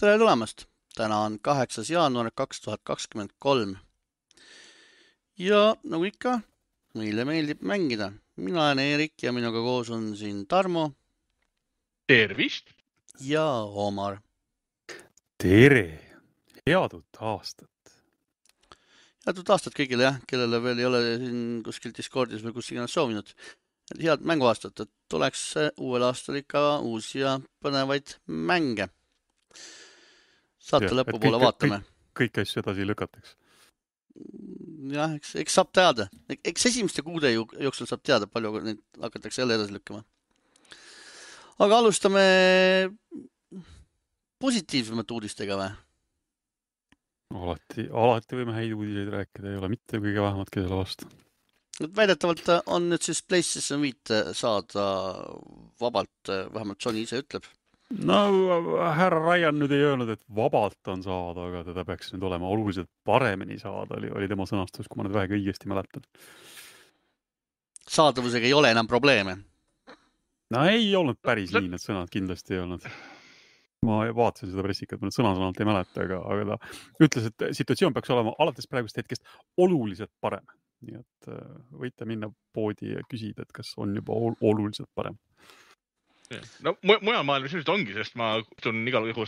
tere tulemast! täna on kaheksas jaanuar kaks tuhat kakskümmend kolm. ja nagu ikka, meile meeldib mängida. mina olen Eerik ja minuga koos on siin Tarmo. tervist! ja Omar. tere, head uut aastat! head uut aastat kõigile jah, kellele veel ei ole siin kuskil Discordis või kus iganes soovinud. head mänguaastat, et tuleks uuel aastal ikka uusi ja põnevaid mänge. Saate lõpupoole kõik- vaatame. kõiki asju edasi ei lükataks. jah, eks, eks saab teada, eks esimeste kuude jooksul saab teada, palju neid hakatakse jälle edasi lükkama. aga alustame positiivsemate uudistega või? alati, alati võime häid uudiseid rääkida, ei ole mitte kõige vähematki selle vastu. et väidetavalt on nüüd siis PlayStation viite saada vabalt, vähemalt Sony ise ütleb. No härra Ryan nüüd ei öelnud, et vabalt on saada, aga teda peaks nüüd olema oluliselt paremini saada, oli, oli tema sõnastus, kui ma nüüd vähegi õigesti mäletan. saadavusega ei ole enam probleeme. no ei olnud päris nii need sõnad, kindlasti ei olnud. ma vaatasin seda pressikat, ma nüüd sõna-sõnalt ei mäleta, aga, aga ta ütles, et situatsioon peaks olema alates praegusest hetkest oluliselt parem. nii et äh, võite minna poodi ja küsida, et kas on juba ol- oluliselt parem. No mu- mujal maailmas ilmselt ongi, sest ma kohtun igal juhul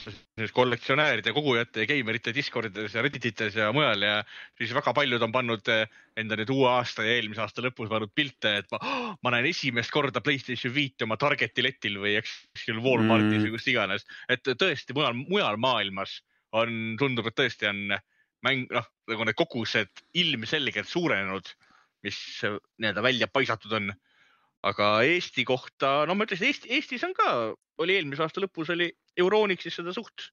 kollektsionääride, kogujate ja geimerite Discordides ja Reddites ja mujal ja siis väga paljud on pannud eh, enda nüüd uue aasta ja eelmise aasta lõpus pannud pilte, et ma, ma näen esimest korda Playstation viite oma Targeti letil või eks kuskil Walmartis Mm. või kus iganes. et tõesti mujal, mujal maailmas on, tundub, et tõesti on mäng, noh, nagu need kogused ilmselgelt suurenenud, mis eh, nii-öelda välja paisatud on aga Eesti kohta, no ma ütleksin, Eesti, Eestis on ka, oli eelmise aasta lõpus oli Euronixis seda suht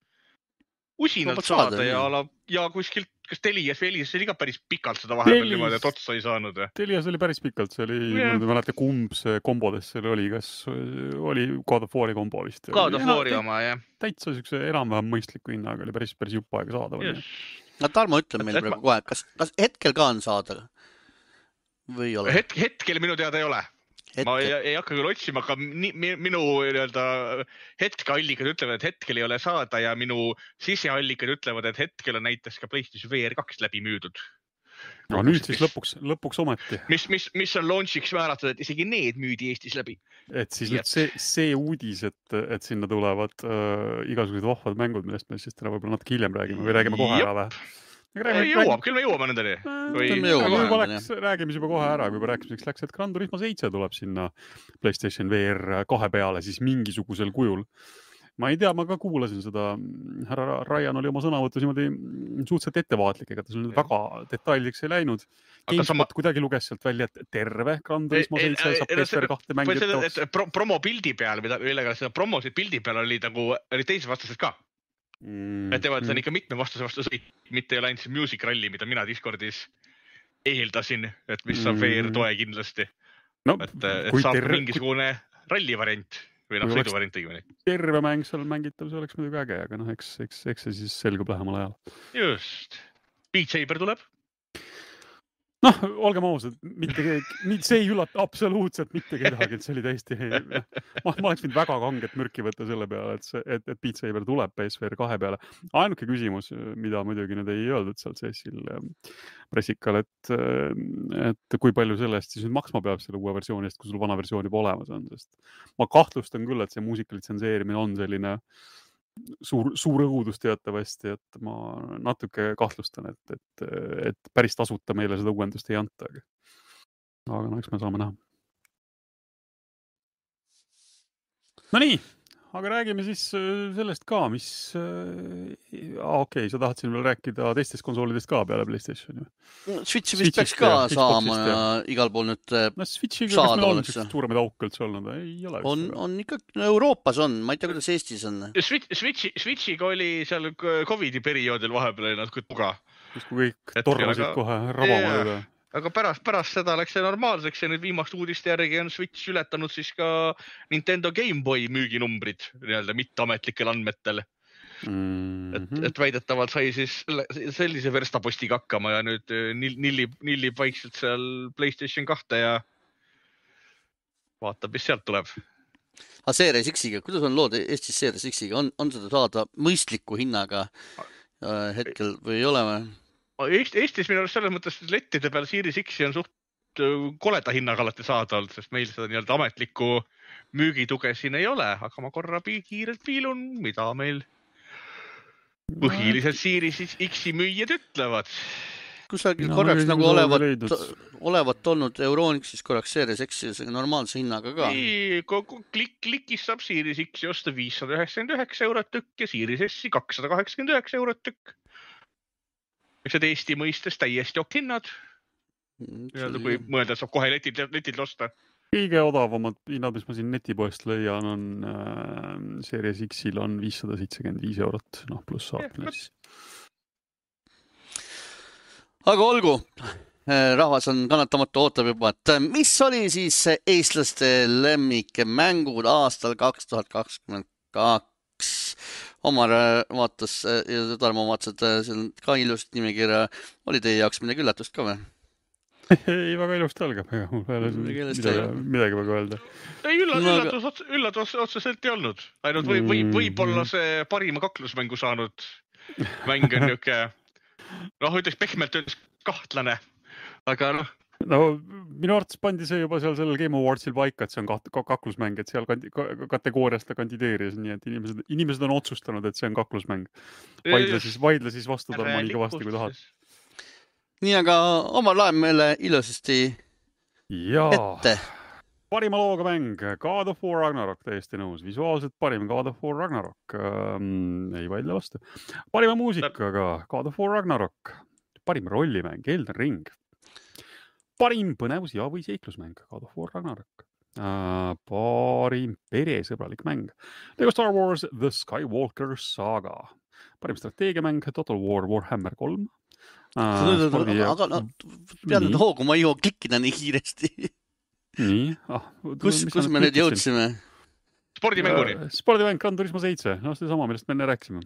usinalt saada, saada ja ala ja kuskilt, kas Telias või Elias oli ka päris pikalt seda vahepeal Telis- niimoodi, et otsa ei saanud. Telias oli päris pikalt, see oli Jah. ma ei mäleta, kumb see kombodest seal oli, kas oli God of War'i kombo vist? God of War'i oma jah. täitsa siukse enam-vähem mõistliku hinnaga oli päris, päris jupp aega saadaval yes.. no Tarmo ütleb meile praegu kohe, kas, kas hetkel ka on saada või ei ole? hetk, hetkel minu teada ei ole. Ma ei, ei hakka küll otsima, aga ni, mi, minu nii-öelda hetkeallikad ütlevad, et hetkel ei ole saada ja minu siseallikad ütlevad, et hetkel on näiteks ka PlayStation VR kaks läbi müüdud. no nüüd siis lõpuks, lõpuks ometi, mis, mis, mis on launch'iks määratud, et isegi need müüdi Eestis läbi. et siis Nii nüüd see, see uudis, et, et sinna tulevad äh, igasugused vahvad mängud, millest me siis täna võib-olla natuke hiljem räägime või räägime kohe ära või? jõuab, küll me jõuame nendeni. Või- Me jõuame juba nendeni, läks, räägime siis juba kohe ära, kui juba rääkimiseks läks, et Gran Turismo seitse tuleb sinna Playstation VR kahe peale siis mingisugusel kujul. ma ei tea, ma ka kuulasin seda, härra Ryan oli oma sõnavõtus niimoodi suhteliselt ettevaatlik, ega ta seal väga detailiks ei läinud. Aga GameSpot sama- kuidagi luges sealt välja, et terve Gran Turismo Ei- ei- seitse saab PSVR kahte või mängida selle, et pro, promopildi peal, mida, millega seda promosid pildi peal oli nagu, olid teised vastased ka. Mm, et teevad, see on ikka mitme vastase vastu sõit, mitte ei ole ainult see Music Rally, mida mina Discordis eeldasin, et mis on Mm. VR toe kindlasti, no, et, et saab terve, mingisugune ralli variant või noh, sõiduvariant õigemini. terve mäng seal mängitav, see oleks muidugi äge, aga noh, eks, eks, eks see siis selgub lähemal ajal. just. Beat Saber tuleb, noh, olgem ausad, mitte keegi, see ei üllata absoluutselt mitte kedagi, et see oli täiesti, ma, ma oleks võinud väga kanget mürki võtta selle peale, et see, et, et Beat Saber tuleb PSVR kahe peale. ainuke küsimus, mida muidugi nüüd ei öeldud seal CES-il ähm, pressikal, et, et kui palju selle eest siis nüüd maksma peab selle uue versiooni eest, kui sul vana versioon juba olemas on, sest ma kahtlustan küll, et see muusika litsenseerimine on selline suur, suur õudus teatavasti, et ma natuke kahtlustan, et, et, et päris tasuta meile seda uuendust ei anta, aga, no eks me saame näha. Nonii, aga räägime siis äh, sellest ka, mis äh,, okei okay,, sa tahad siin veel rääkida teistest konsoolidest ka peale Playstationi? Switchi vist Switchist peaks ka ja saama Xboxist ja- igal pool nüüd äh, no Switchiga, kas meil on siukseid suuremaid auke üldse olnud? ei ole. on, on ikka, Euroopas on, ma ei tea, kuidas Eestis on. Switch, Switchi, Switchiga oli seal Covidi perioodil vahepeal oli natuke tuga, justkui kõik Hetkel tormasid aga- kohe rabama Jaa. teda. Aga pärast, pärast seda läks see normaalseks ja nüüd viimaste uudiste järgi on Switch ületanud siis ka Nintendo GameBoy müüginumbrid nii-öelda mitteametlikel andmetel. Mm et, -hmm. et väidetavalt sai siis selle- sellise verstapostiga hakkama ja nüüd eh, nill- nillib, nillib vaikselt seal Playstation kahte ja vaatab, mis sealt tuleb. aga Series X-iga, kuidas on lood Eestis Series X-iga, on, on seda saada mõistliku hinnaga äh, hetkel või ei ole või? Eest, Eestis minu arust selles mõttes lettide peal Series X-i on suht äh, koleda hinnaga alati saada olnud, sest meil seda nii-öelda ametlikku müügituge siin ei ole, aga ma korra pi kiirelt piilun, mida meil põhiliselt Series X-i müüjad ütlevad. kusagil Mina korraks nagu olevat olevat olnud Euronixis korraks Series X-i sellega normaalse hinnaga ka. nii, kogu klikk, klikis saab Series X-i osta viissada üheksakümmend üheksa eurot tükk ja Series S-i kakssada kaheksakümmend üheksa eurot tükk. Need Eesti mõistes täiesti ok hinnad, nii-öelda kui mõelda, saab kohe letilt, letilt osta. kõige odavamad hinnad, mis ma siin netipoest leian, on äh, Series X-il on viissada seitsekümmend viis eurot, noh pluss vot. siis. aga olgu, rahvas on kannatamatu, ootab juba, et mis oli siis eestlaste lemmikmängud aastal kaks tuhat kakskümmend kaks. Omar äh, vaatas äh, ja Tarmo vaatas, et äh, seal on ka ilusat nimekirja. oli teie jaoks midagi üllatust ka või? ei, väga ilusti algab, ega mul ei ole Midagi midagi, väga öelda. ei üllatus No üllatus, üllatus otseselt ei olnud, ainult või, või Mhm. võib-olla see parima kaklusmängu saanud mäng on niuke, noh, ütleks pehmelt öeldes kahtlane, aga noh, no minu arvates pandi see juba seal sellel Game Awardsil paika, et see on kaht-, kaklusmäng, et seal kandi-, kategoorias ta kandideeris, nii et inimesed, inimesed on otsustanud, et see on kaklusmäng. vaidle siis, vaidle siis vastu Tarmo nii kõvasti, kui tahad. nii, aga Omar loeb meile ilusasti jaa, ette. parima looga mäng, God of War Ragnarok, täiesti nõus, visuaalselt parim God of War Ragnarok ähm,, ei vaidle vastu. parima muusikaga God of War Ragnarok, parim rollimäng Elden Ring, parim põnevus ja, või seiklusmäng God of War Ragnarok äh,, parim peresõbralik mäng Lego Star Wars The Skywalker Saga, parim strateegiamäng Total War Warhammer kolm äh,. aga no pean nüüd hoogu, ma ei jõua klikkida nii kiiresti. nii ah,, kus, kus me nüüd? jõudsime? spordimänguni. spordimäng Gran Turismo seitse, noh, sedasama, millest me enne rääkisime.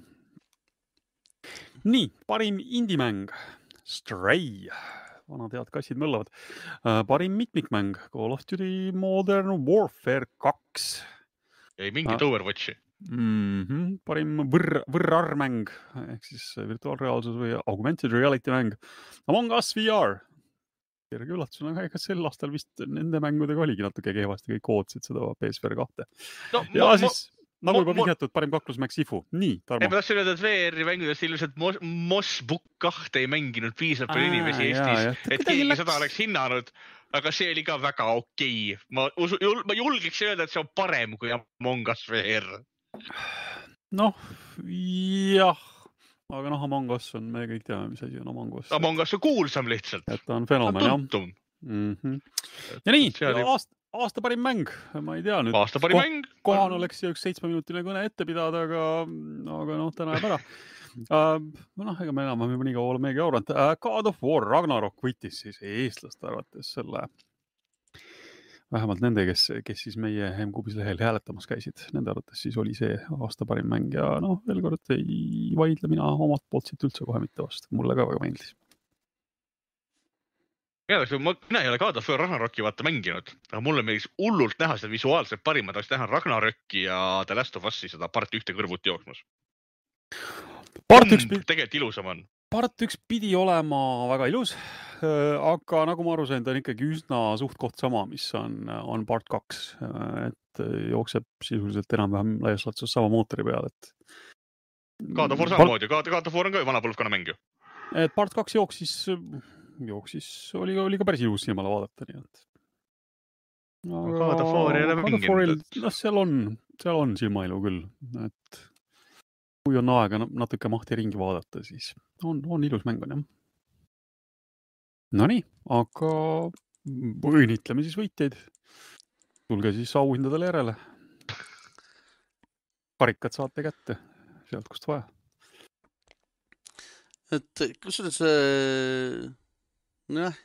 nii, parim indie-mäng Stray, vanad head kassid möllavad. parim mitmikmäng Call of Duty Modern Warfare kaks ei mingit Ah. Overwatchi. mm. -hmm. parim võrr, võrrarmäng ehk siis virtuaalreaalsus või augmented reality mäng Among Us VR. kerge üllatusena, ega sel aastal vist nende mängudega oligi natuke kehvasti, kõik ootasid seda PSVR kahte. no ja ma, siis nagu juba vihjatud, parim kaklusmäng Sifu. nii, ei, Tarmo ma. tahtsin öelda, et VR-i mängudest ilmselt Mos- Moss Book kahte ei mänginud piisavalt palju inimesi Eestis, et keegi seda oleks hinnanud. aga see oli ka väga okei okay.. ma usu, ma julgeks öelda, et see on parem kui Among Us VR. noh, jah, aga noh, Among Us on, me kõik teame, mis asi on Among Us. Among Us on kuulsam lihtsalt. et ta on fenomen jah mm. -hmm. ja nii, aasta, aasta parim mäng, ma ei tea nüüd. aasta parim mäng. kohane oleks siia üks seitsmeminutiline kõne ette pidada, aga, aga noh, täna jääb ära uh. noh, ega me enam-vähem juba nii kaua olemegi auranud uh,. God of War Ragnarok võitis siis eestlaste arvates selle, vähemalt nende, kes, kes siis meie M-Kubis lehel hääletamas käisid, nende arvates siis oli see aasta parim mäng ja noh, veel kord ei vaidle mina omalt poolt siit üldse kohe mitte vastu, mulle ka väga meeldis. oleks, ma, mina ei ole God of War Ragnaroki vaata mänginud, aga mulle meeldis hullult näha seda visuaalselt parima, tahaks näha Ragnaroki ja The Last of Us'i seda part ühte kõrvuti jooksmas. part üks, tegelikult ilusam on. part üks pidi olema väga ilus, aga nagu ma aru sain, ta on ikkagi üsna suht-koht sama, mis on, on part kaks, et jookseb sisuliselt enam-vähem laias laastus sama mootori peal, et. God of War samamoodi, God God of War on ka ju vana põlvkonna mäng ju. et part kaks jooksis, jooksis, oli, oli ka päris ilus silmale vaadata, nii et. God of War ei ole mänginud, noh, seal on, seal on silmailu küll, et kui on aega na- natuke mahti ringi vaadata, siis on, on ilus mäng on jah. Nonii, aga õnnitleme siis võitjaid. tulge siis auhindadele järele. karikad saate kätte sealt, kust vaja. et kusjuures äh, nojah,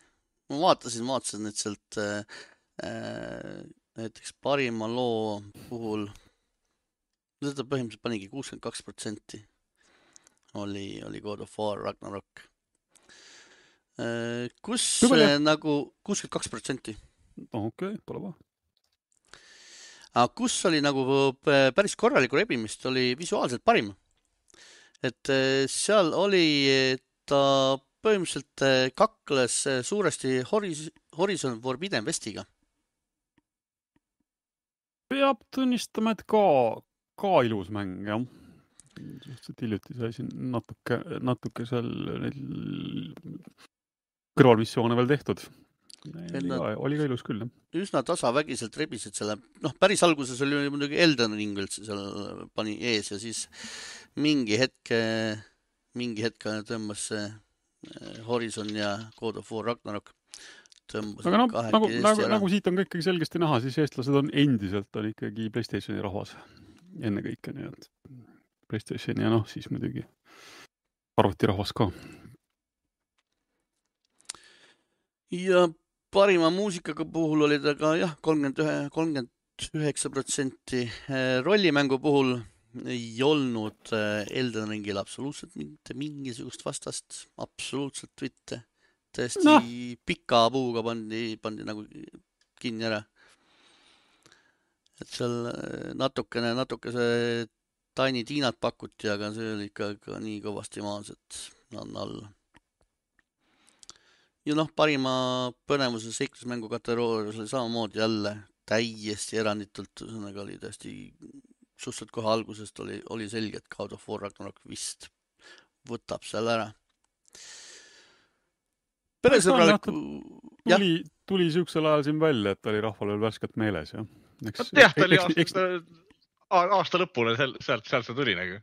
ma vaatasin, vaatasin nüüd sealt äh, äh, näiteks parima loo puhul, seda põhimõtteliselt panigi kuuskümmend kaks protsenti oli, oli God of War Ragnarok. kus Kui palju? äh, nagu kuuskümmend kaks protsenti, okei okay,, pole paha. aga kus oli nagu päris korralikku rebimist, oli visuaalselt parim. et eh, seal oli, ta põhimõtteliselt eh, kakles eh, suuresti Horis-, Horizon Forbidden Westiga. peab tunnistama, et ka, ka ilus mäng jah. suhteliselt hiljuti sai siin natuke, natuke seal neid kõrvalmissioone veel tehtud. oli ka, ilus küll jah. üsna tasavägiselt rebisid selle, noh, päris alguses oli muidugi Elden Ring üldse seal pani ees ja siis mingi hetk, mingi hetk tõmbas see Horizon ja God of War Ragnarok tõmbasid aga noh, nagu, nagu, nagu siit on ka ikkagi selgesti näha, siis eestlased on endiselt on ikkagi Playstationi rahvas ennekõike, nii et Playstationi ja noh, siis muidugi arvutirahvas ka. ja parima muusikaga puhul oli ta ka jah, kolmkümmend ühe, kolmkümmend üheksa protsenti. rollimängu puhul ei olnud eh, Elden Ringil absoluutselt mitte mingisugust vastast, absoluutselt mitte. täiesti no. Pika puuga pandi, pandi nagu kinni ära. et seal eh, natukene, natuke see Tiny Tiinat pakuti, aga see oli ikka ka nii kõvasti maas, et on alla ja noh, parima põnevuse seiklusmängu kategoorias oli samamoodi jälle täiesti eranditult, ühesõnaga oli täiesti suhteliselt kohe algusest oli, oli selge, et God of War Ragnarok vist võtab selle ära. peresõbraliku, jah, tuli, tuli siuksel ajal siin välja, et oli rahval veel värskelt meeles jah. eks, jah, ta oli eks, eks, aasta, aasta lõpule seal, sealt, sealt see tuli nagu.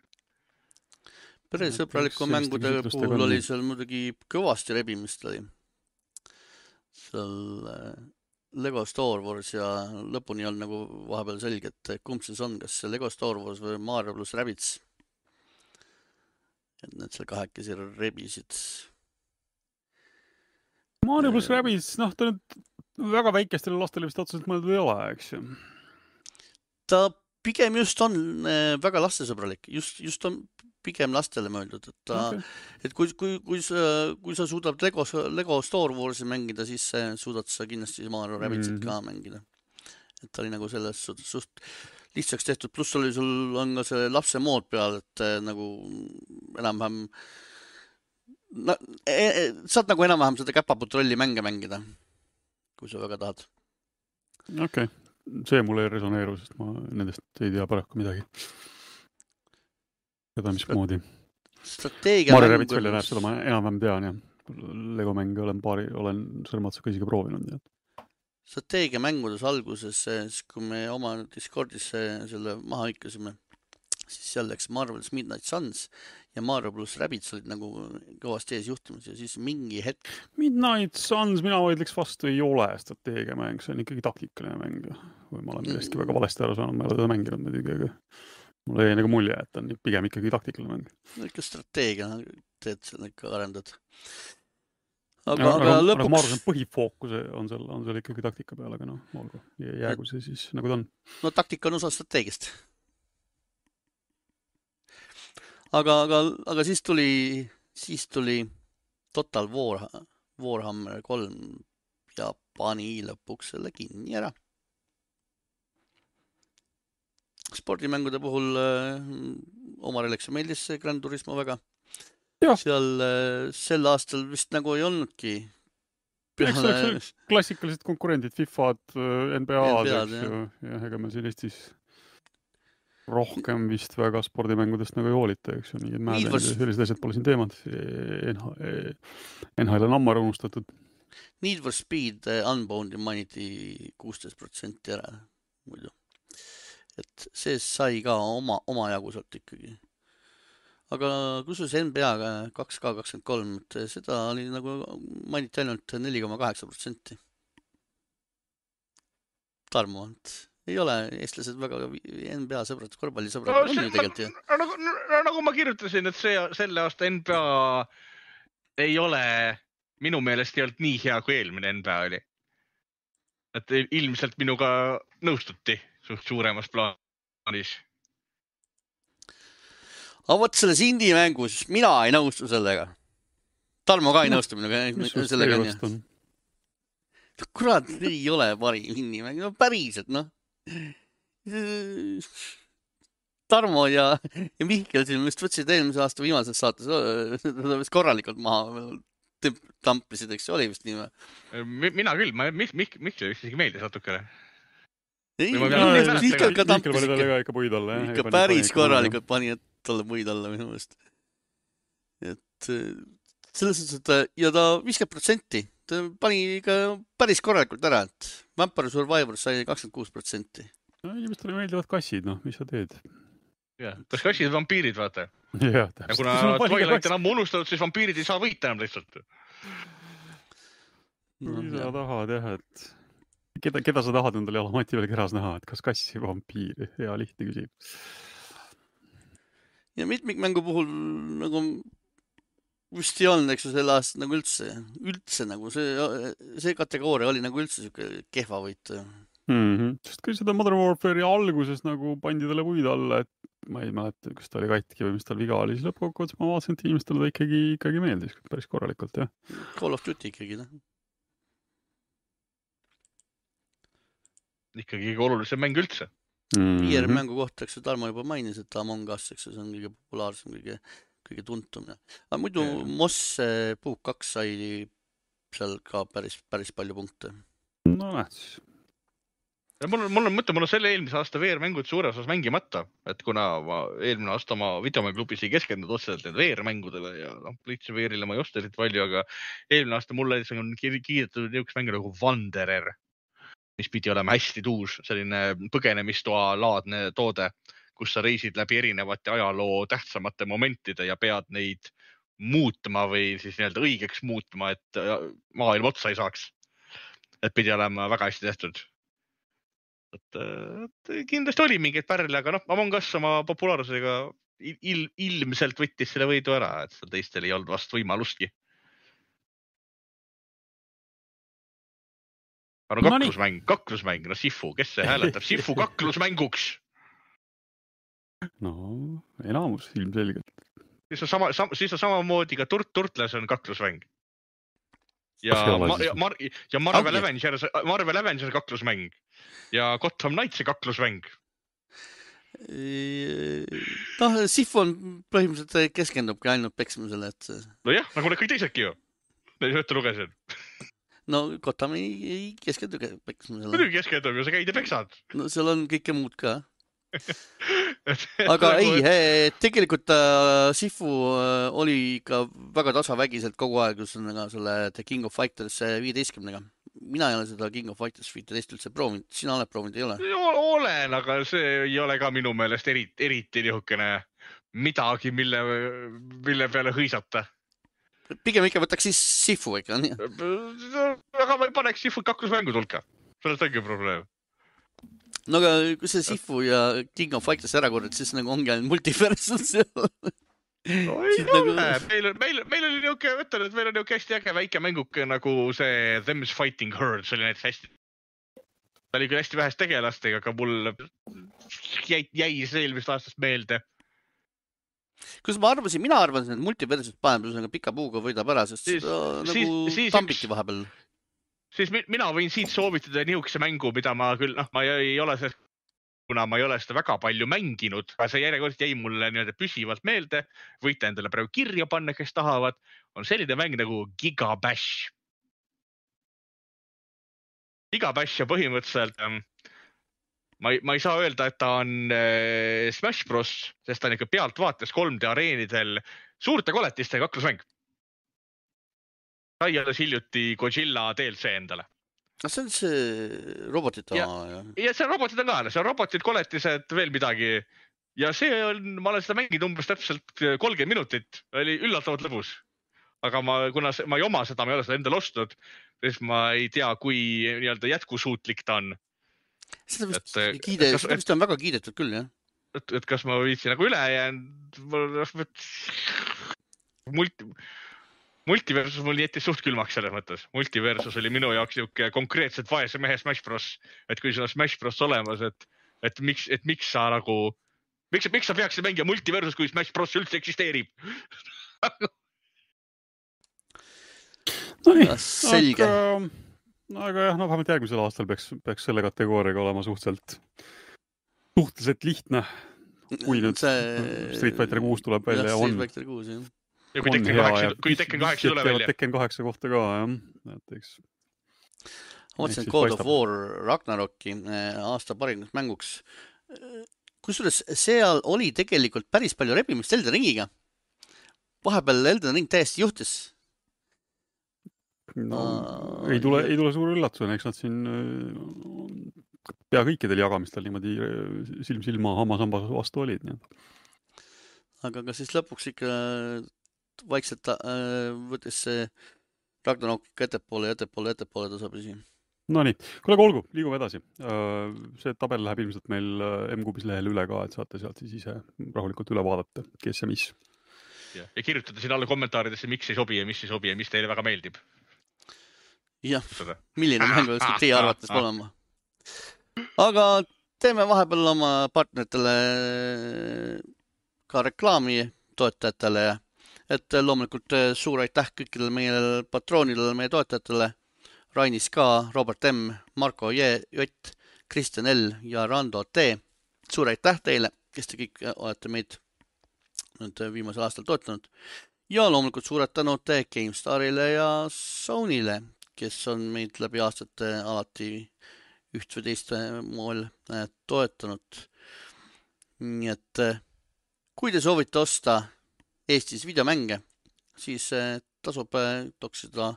peresõbraliku mängude puhul oli seal muidugi kõvasti rebimist oli. seal äh, Lego Star Wars ja lõpuni ei olnud nagu vahepeal selge, et kumb siis on, kas see Lego Star Wars või Mario pluss Rabbids. et need seal kahekesi rebisid. Mario pluss Rabbids, noh, ta nüüd väga väikestele lastele vist otseselt mõeldud ei ole, eks ju. ta pigem just on äh, väga lastesõbralik, just, just on pigem lastele mõeldud, et ta okay., et kui, kui, kui sa, kui sa suudad Lego, Lego Star Warsi mängida, siis suudad sa kindlasti Mario Rabbitsit mm. -hmm. ka mängida. et ta oli nagu selles suhtes suht lihtsaks tehtud, pluss oli sul on ka see lapse mood peal, et äh, nagu enam-vähem no, e, e, saad nagu enam-vähem seda käpaputrolli mänge mängida, kui sa väga tahad. okei okay., see mulle ei resoneeru, sest ma nendest ei tea paraku midagi. seda, mismoodi Mario Rabbids välja näeb, seda ma enam-vähem tean jah. Lego mänge olen paari, olen sõrme otsa kõisiga proovinud, nii et strateegiamängudes alguses, siis kui me oma Discordis selle maha hõikasime, siis seal läks Marvel's Midnight Suns ja Mario pluss Rabbids olid nagu kõvasti ees juhtimas ja siis mingi hetk, Midnight Suns, mina vaidleks vastu, ei ole strateegiamäng, see on ikkagi taktikaline mäng. või ma olen millestki väga valesti aru saanud, ma ei ole teda mänginud muidugi, aga mulle jäi nagu mulje, et on pigem ikkagi taktikaline mäng. no ikka strateegia teed seal ikka arendad. aga, aga, aga aga ma lõpuks arvan, põhifookus on seal, on seal ikkagi taktika peal, aga noh, olgu, jäägu see siis nagu ta on. no taktika on osa strateegiast. aga, aga, aga siis tuli, siis tuli Total War, Warhammer kolm ja pani lõpuks selle kinni ära. Spordimängude puhul äh, Omarile, eks ju meeldis see Gran Turismo väga seal äh, sel aastal vist nagu ei olnudki. Eks oleks klassikalised konkurendid, Fifad, NBA-d, NBA-d, eks ju, jah, ega me siin Eestis rohkem vist väga spordimängudest nagu ei hoolita, eks ju, mingid mäed ja sellised asjad pole siin teemad. NHL on ammu ära unustatud. Need for Speed Unbound'i mainiti kuusteist protsenti ära muidu. Et see sai ka oma, omajagu sealt ikkagi. aga kusjuures NBA-ga kaks K kakskümmend kolm, et seda oli nagu mainiti ainult neli koma kaheksa protsenti. Tarmo, et ei ole eestlased väga NBA sõbrad, korvpallisõbrad on ju tegelikult ju. nagu, nagu ma kirjutasin, et see, selle aasta NBA ei ole, minu meelest ei olnud nii hea, kui eelmine NBA oli. Et ilmselt minuga nõustuti suht suuremas plaanis. aga vot selles indie-mängus mina ei nõustu sellega. Tarmo ka ei No, nõustu minuga sellega onju. kurat, ei ole parim indie-mäng, no päriselt noh. Tarmo ja, ja Mihkel siin just võtsid eelmise aasta viimases saates vist korralikult maha, tampisid, eks ju, oli vist nii või? mina küll, ma Mih-, Mih-, Mihklile vist isegi meeldis natukene. ei, Mihkel ka tampis ikka, ka ikka puid alla, jah. ikka päris korralikult pani talle puid alla minu meelest. et eh, selles suhtes, et ta- ja ta viiskümmend protsenti, ta pani ikka päris korralikult ära, et Vampire Survivor sai kakskümmend kuus protsenti. no inimestele meeldivad kassid, noh, mis sa teed? Jah, kas kassid vampiirid, vaata. ja kuna Twilight on ammu unustatud, siis vampiirid ei saa võita enam lihtsalt. kui sa tahad jah, et keda, keda sa tahad endale jalamati peal keras näha, et kas kassi või vampiiri, hea lihtne küsimus. ja mitmikmängu puhul nagu vist ei olnud, eks ju, sel aastal nagu üldse, üldse nagu see, see kategooria oli nagu üldse sihuke kehva võit. Mm -hmm. sest kui seda Modern Warfare'i alguses nagu pandi talle puid alla, et ma ei mäleta, kas ta oli katki või mis tal viga oli, siis lõppkokkuvõttes ma vaatasin, et inimestele ta ikkagi, ikkagi meeldis päris korralikult, jah. Call of Duty ikkagi, noh. ikkagi kõige olulisem mäng üldse. Mhm. VR mängu kohta, eks ju, Tarmo juba mainis, et Among Us, eks ju, see on kõige populaarsem, kõige, kõige tuntum ja. aga muidu Jah. Moss eh, Puuk kaks sai seal ka päris, päris palju punkte. no näed siis. Mul on, mul on mõte, mul on selle eelmise aasta VR-mängud suures osas mängimata, et kuna ma eelmine aasta oma videomänguklubis ei keskendunud otseselt VR-mängudele ja noh, PlayStation VR-ile ma ei osta eriti palju, aga eelmine aasta mulle on kiidetud niisugust mängu nagu Wanderer, mis pidi olema hästi tuus, selline põgenemistoa laadne toode, kus sa reisid läbi erinevate ajaloo tähtsamate momentide ja pead neid muutma või siis nii-öelda õigeks muutma, et maailm otsa ei saaks. et pidi olema väga hästi tehtud et, et kindlasti oli mingeid pärle, aga noh, Among Us oma populaarsusega il, il, ilmselt võttis selle võidu ära, et seal teistel ei olnud vast võimalustki. aga no kaklusmäng, kaklusmäng, no Sifu, kes see hääletab Sifu kaklusmänguks? no enamus ilmselgelt. siis on sama, sama, siis on samamoodi ka Turt Turtles on kaklusmäng. Ja Ma, ja, Mar, ja Marvel Ongi. Avengers, Marvel Avengers kaklusmäng ja Gotham Knightsi kaklusmäng. noh, Sifu on põhimõtteliselt keskendubki ainult peksmisele, et nojah, nagu need kõik teisedki ju. Neid ette lugesin. no Gotham ei, ei keskendu ke- peksmisele. muidugi keskendub ju, sa käid ja peksad. no seal on kõike muud ka. aga aga ei, tegelikult äh, Sifu äh, oli ikka väga tasavägiselt kogu aeg ühesõnaga selle The King of Fighters äh, viieteistkümnega. mina ei ole seda King of Fighters viiteist üldse proovinud, sina oled proovinud, ei ole? olen, aga see ei ole ka minu meelest eriti, eriti niisugune midagi, mille, mille peale hõisata. pigem ikka võtaks siis Sifu ikka, nii. aga ma ei paneks Sifut kaklusmängude hulka, selles ongi probleem. No aga kui see Sifu ja King of Fighters ära korjad, siis nagu ongi ainult multiversum seal. no ei Siis nagu- ole, meil on, meil, meil oli niisugune, ütlen, et meil on niisugune hästi äge väike mänguke nagu see Them's Fighting Herd, see oli näiteks hästi. ta oli küll hästi väheste tegelastega, aga mul jäi, jäi see eelmisest aastast meelde. kus ma arvasin, mina arvasin, et multiversum paneb ühesõnaga pika puuga võidab ära, sest Siis- seda siis- nagu siis tambiti vahepeal. Siis mi- mina võin siit soovitada niisuguse mängu, mida ma küll, noh, ma ei, ei ole sellest, kuna ma ei ole seda väga palju mänginud, aga see järjekordselt jäi mulle nii-öelda püsivalt meelde. võite endale praegu kirja panna, kes tahavad, on selline mäng nagu Giga Bash. Giga Bash ja põhimõtteliselt ähm, ma ei, ma ei saa öelda, et ta on äh, Smash Bros, sest ta on ikka pealtvaates 3D areenidel suurte koletistega kaklusmäng. Sai alles hiljuti Godzilla DLC endale kas see on see robotite Ja- oma? ja seal robotid on ka, seal robotid, koletised, veel midagi. ja see on, ma olen seda mänginud umbes täpselt kolmkümmend minutit, oli üllatavalt lõbus. aga ma, kuna see, ma ei oma seda, ma ei ole seda endale ostnud, siis ma ei tea, kui nii-öelda jätkusuutlik ta on. seda vist et- kiide, seda vist on väga kiidetud küll, jah. et, et kas ma viitsin nagu üle jäänud. multi, multiversus mul jättis suht külmaks selles mõttes. multiversus oli minu jaoks niisugune konkreetselt vaese mehe Smash Bros. et kui sul on Smash Bros olemas, et, et miks, et miks sa nagu, miks, miks sa peaksid mängima multiversus, kui Smash Bros üldse eksisteerib? Nonii, selge. aga, aga jah, no vähemalt järgmisel aastal peaks, peaks selle kategooriaga olema suhteliselt, suhteliselt lihtne, kui nüüd Street Fighter kuus tuleb välja ja Street on. Fighter kuus jah. Ja kui Tekken kaheksa, kui Tekken kaheksa tuleb välja. Tekken kaheksa kohta ka jah, et eks siis God of paistab. War Ragnaroki äh, aasta parimaks mänguks. kusjuures seal oli tegelikult päris palju rebimist Elden Ringiga. vahepeal Elden Ring täiesti juhtis. no Aa, ei tule, ei tule suure üllatusena, eks nad siin äh, pea kõikidel jagamistel niimoodi äh, silm silma hammas-hamba vastu olid, nii et aga ka siis lõpuks ikka vaikselt äh, võttis see Ragnarok ikka ettepoole ja ettepoole ettepoole tasapisi. Nonii, kuule, aga olgu, liigume edasi. see tabel läheb ilmselt meil äh, M-kuubis lehel üle ka, et saate sealt siis ise rahulikult üle vaadata, kes ja mis. ja kirjutada siin alla kommentaaridesse, miks ei sobi ja mis ei sobi ja mis teile väga meeldib. jah, milline mäng peaks teie arvates olema? aga teeme vahepeal oma partneritele ka reklaami toetajatele ja et loomulikult eh, suur aitäh kõikidele meie patroonidele, meie toetajatele. Rainis K, Robert M, Marko J, Jott, Kristjan L ja Rando T. suur aitäh teile, kes te kõik olete meid nüüd viimasel aastal toetanud. ja loomulikult suured tänud GameStarile ja Sonyle, kes on meid läbi aastate alati üht või teist moel toetanud. nii et kui te soovite osta Eestis videomänge, siis eh, tasub eh, toksida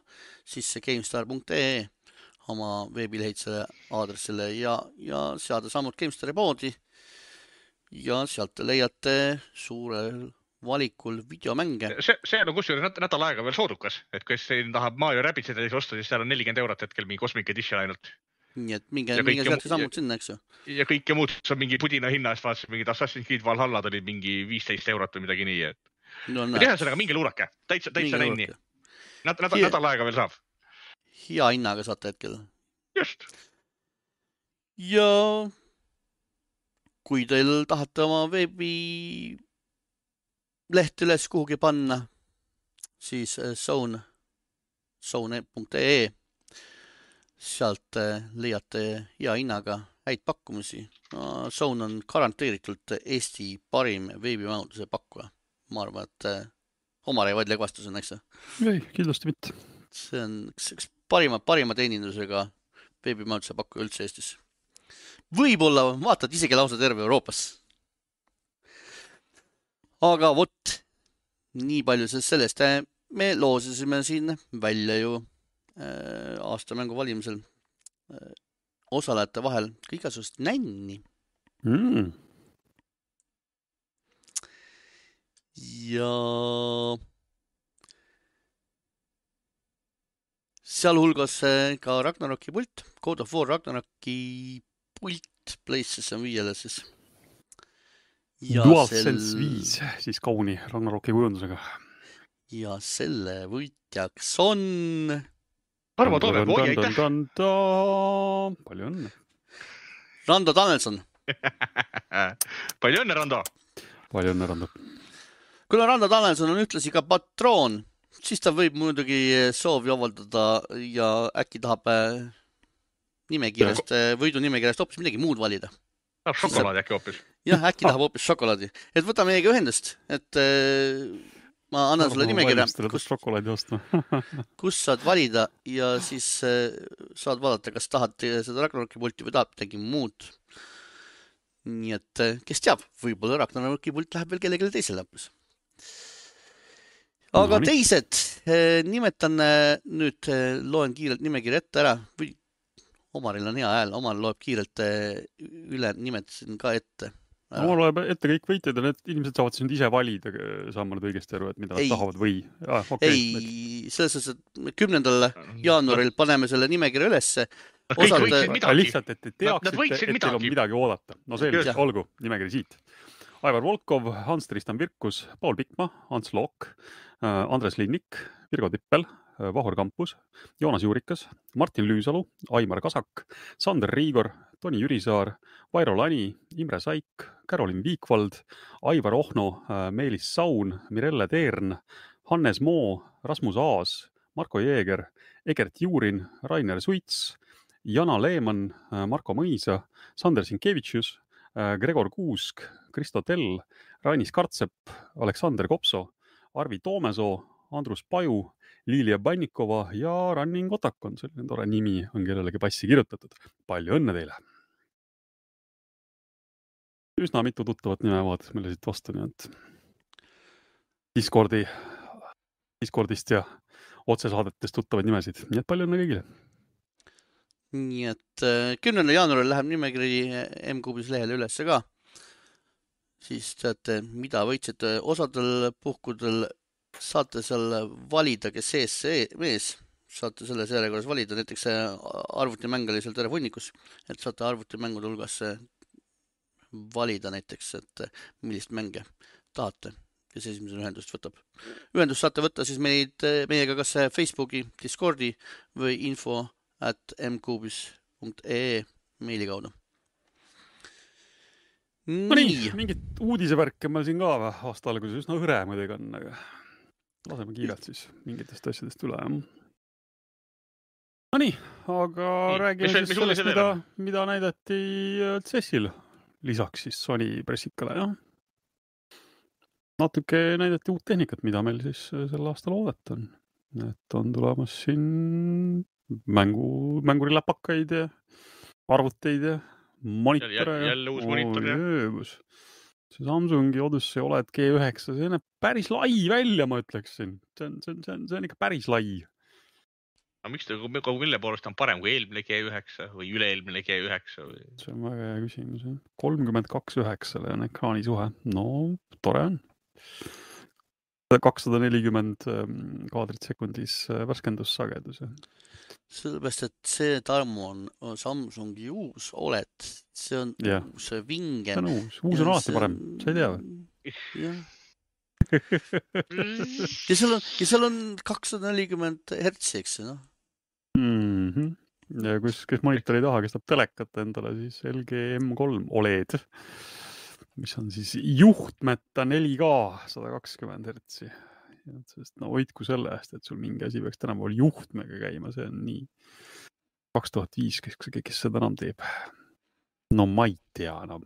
sisse GameStar.ee oma veebilehitsele aadressile ja, ja seada sammud GameStari poodi. ja sealt te leiate suurel valikul videomänge. see, see on kusjuures nädal aega veel soodukas, et kes tahab Mario Rabbids edasi osta, siis seal on nelikümmend eurot hetkel mingi Cosmic Edition ainult. nii et minge minge sealt mu- sammud sinna, eks ju. ja kõike muud, see on mingi pudina hinna eest, vaatasin mingid Assassin's Creed Valhallad olid mingi viisteist eurot või midagi nii, et. No et ühesõnaga minge luurake, täitsa, täitsa nädal, nädal, Hier- nädal aega veel saab. hea hinnaga saate hetkel. just, ja kui teil tahate oma veebileht üles kuhugi panna, siis eh, zone, zone.ee, sealt eh, leiate hea hinnaga häid pakkumisi no,. Zone on garanteeritult Eesti parim veebimajanduse pakkuja. Ma arvan, et eh, Omar ei vaidle ka vastu sinna, eks ju? ei, kindlasti mitte. see on üks, üks parima, parima teenindusega veebimajanduse pakkuja üldse Eestis. võib-olla vaatad isegi lausa terve Euroopas. aga vot, nii palju siis sellest. me loosisime siin välja ju äh, aastamängu valimisel äh, osalejate vahel ka igasugust nänni Mm. Ja sealhulgas eh, ka Ragnaroki pult, God of War Ragnaroki pult PlayStation viiele siis. DualSense viis siis kauni Ragnaroki kujundusega. ja selle võitjaks on Tarmo Toomep, oi aitäh. palju õnne, Rando Tanelson. palju õnne, Rando. palju õnne, Rando. Kuna Rando Tanelson on ühtlasi ka patroon, siis ta võib muidugi soovi avaldada ja äkki tahab eh, nimekirjast, võidunimekirjast hoopis midagi muud valida. tahab šokolaadi äkki hoopis? jah, äkki tahab hoopis šokolaadi, et võta meiega ühendust, et ma annan sulle nimekirja, kus, kus saad valida ja siis saad vaadata, kas tahad seda Ragnaroki pulti või tahad midagi muud. nii et kes teab, võib-olla Ragnaroki pult läheb veel kellelegi teisele hoopis. Aga No teised, nimetan äh, nüüd, loen kiirelt nimekirja ette ära või Omaril on hea hääl, Omar loeb kiirelt üle, nimetasin ka ette. ma loen ette kõik võitjad ja need inimesed saavad siis nüüd ise valida, saan ma nüüd õigesti aru, et mida nad Ei. tahavad või ah,? okei okay., ei, selles suhtes, et kümnendal jaanuaril paneme selle nimekirja ülesse. osad- lihtsalt, et te Nad- nad teaksite, et teil on midagi. oodata. no selge olgu, nimekiri siit. Aivar Volkov, Hans-Tristan Virkus, Paul Pikma, Ants Look, Andres Linnik, Virgo Tippel, Vahur Kampus, Joonas Juurikas, Martin Lüüsalu, Aimar Kasak, Sander Riigor, Toni Jürisaar, Vairo Lani, Imre Saik, Carolin Viikvald, Aivar Ohno, Meelis Saun, Mirelle Teern, Hannes Moo, Rasmus Aas, Marko Jeeger, Egert Juurin, Rainer Suits, Jana Leemann, Marko Mõisa, Sander Sinkevitšus, Gregor Kuusk, Kristo Tell, Rainis Kartsepp, Aleksander Kopso, Arvi Toomesoo, Andrus Paju, Liilia Bannikova ja Running Otak on selline tore nimi, on kellelegi passi kirjutatud. palju õnne teile! üsna mitu tuttavat nime vaatas meile siit vastu, nii et Discordi, Discordist ja otsesaadetest tuttavaid nimesid, nii et palju õnne kõigile. nii et äh, kümnendal jaanuaril läheb nimekiri M-Kuubis lehele ülesse ka. Siis teate, mida võitsite, osadel puhkudel saate seal valida, kes sees see mees, saate selles järjekorras valida, näiteks see arvutimäng oli seal terve hunnikus, et saate arvutimängude hulgas valida näiteks, et millist mänge tahate, kes esimesena ühendust võtab. ühendust saate võtta siis meid, meiega kas Facebooki, Discordi või info at mkuubis.ee meili kaudu. No nii nii,, mingit uudisevärke meil siin ka või aasta alguses, üsna hõre muidugi on, aga laseme kiirelt siis mingitest asjadest üle, jah. Nonii, aga Nii, räägime mis- siis mis sellest, mida mida näidati äh, CES-il lisaks siis Sony pressikale, jah. natuke näidati uut tehnikat, mida meil siis äh, sel aastal oodata on. et on tulemas siin mängu, mängurilläpakaid ja arvuteid ja monitore. jälle uus monitor, jah. see Samsungi Odyssey Oled G9, see näeb päris lai välja, ma ütleksin. see on, see on, see on, see on ikka päris lai. aga miks ta, mille poolest on parem kui eelmine G9 või üle-eelmine G9 või? see on väga hea küsimus jah. kolmkümmend kaks üheksale on ekraani suhe, no tore on. Kakssada nelikümmend ähm, kaadrit sekundis äh, värskendussagedus. sellepärast, et see Tarmo on, on Samsungi uus Oled, see on Jah. uus, see vingem on. uus, uus on alati parem, sa ei tea või? ja seal on, ja seal on kakssada nelikümmend hertsi, eks ju, noh. Mhm. ja kus, kes monitori taha, kes tahab telekat endale, siis LG M3 Oled, mis on siis juhtmeta 4K sada kakskümmend hertsi. sest no hoidku selle eest, et sul mingi asi peaks tänapäeval juhtmega käima, see on nii kaks tuhat viis, kes, kes seda enam teeb? no ma ei tea enam.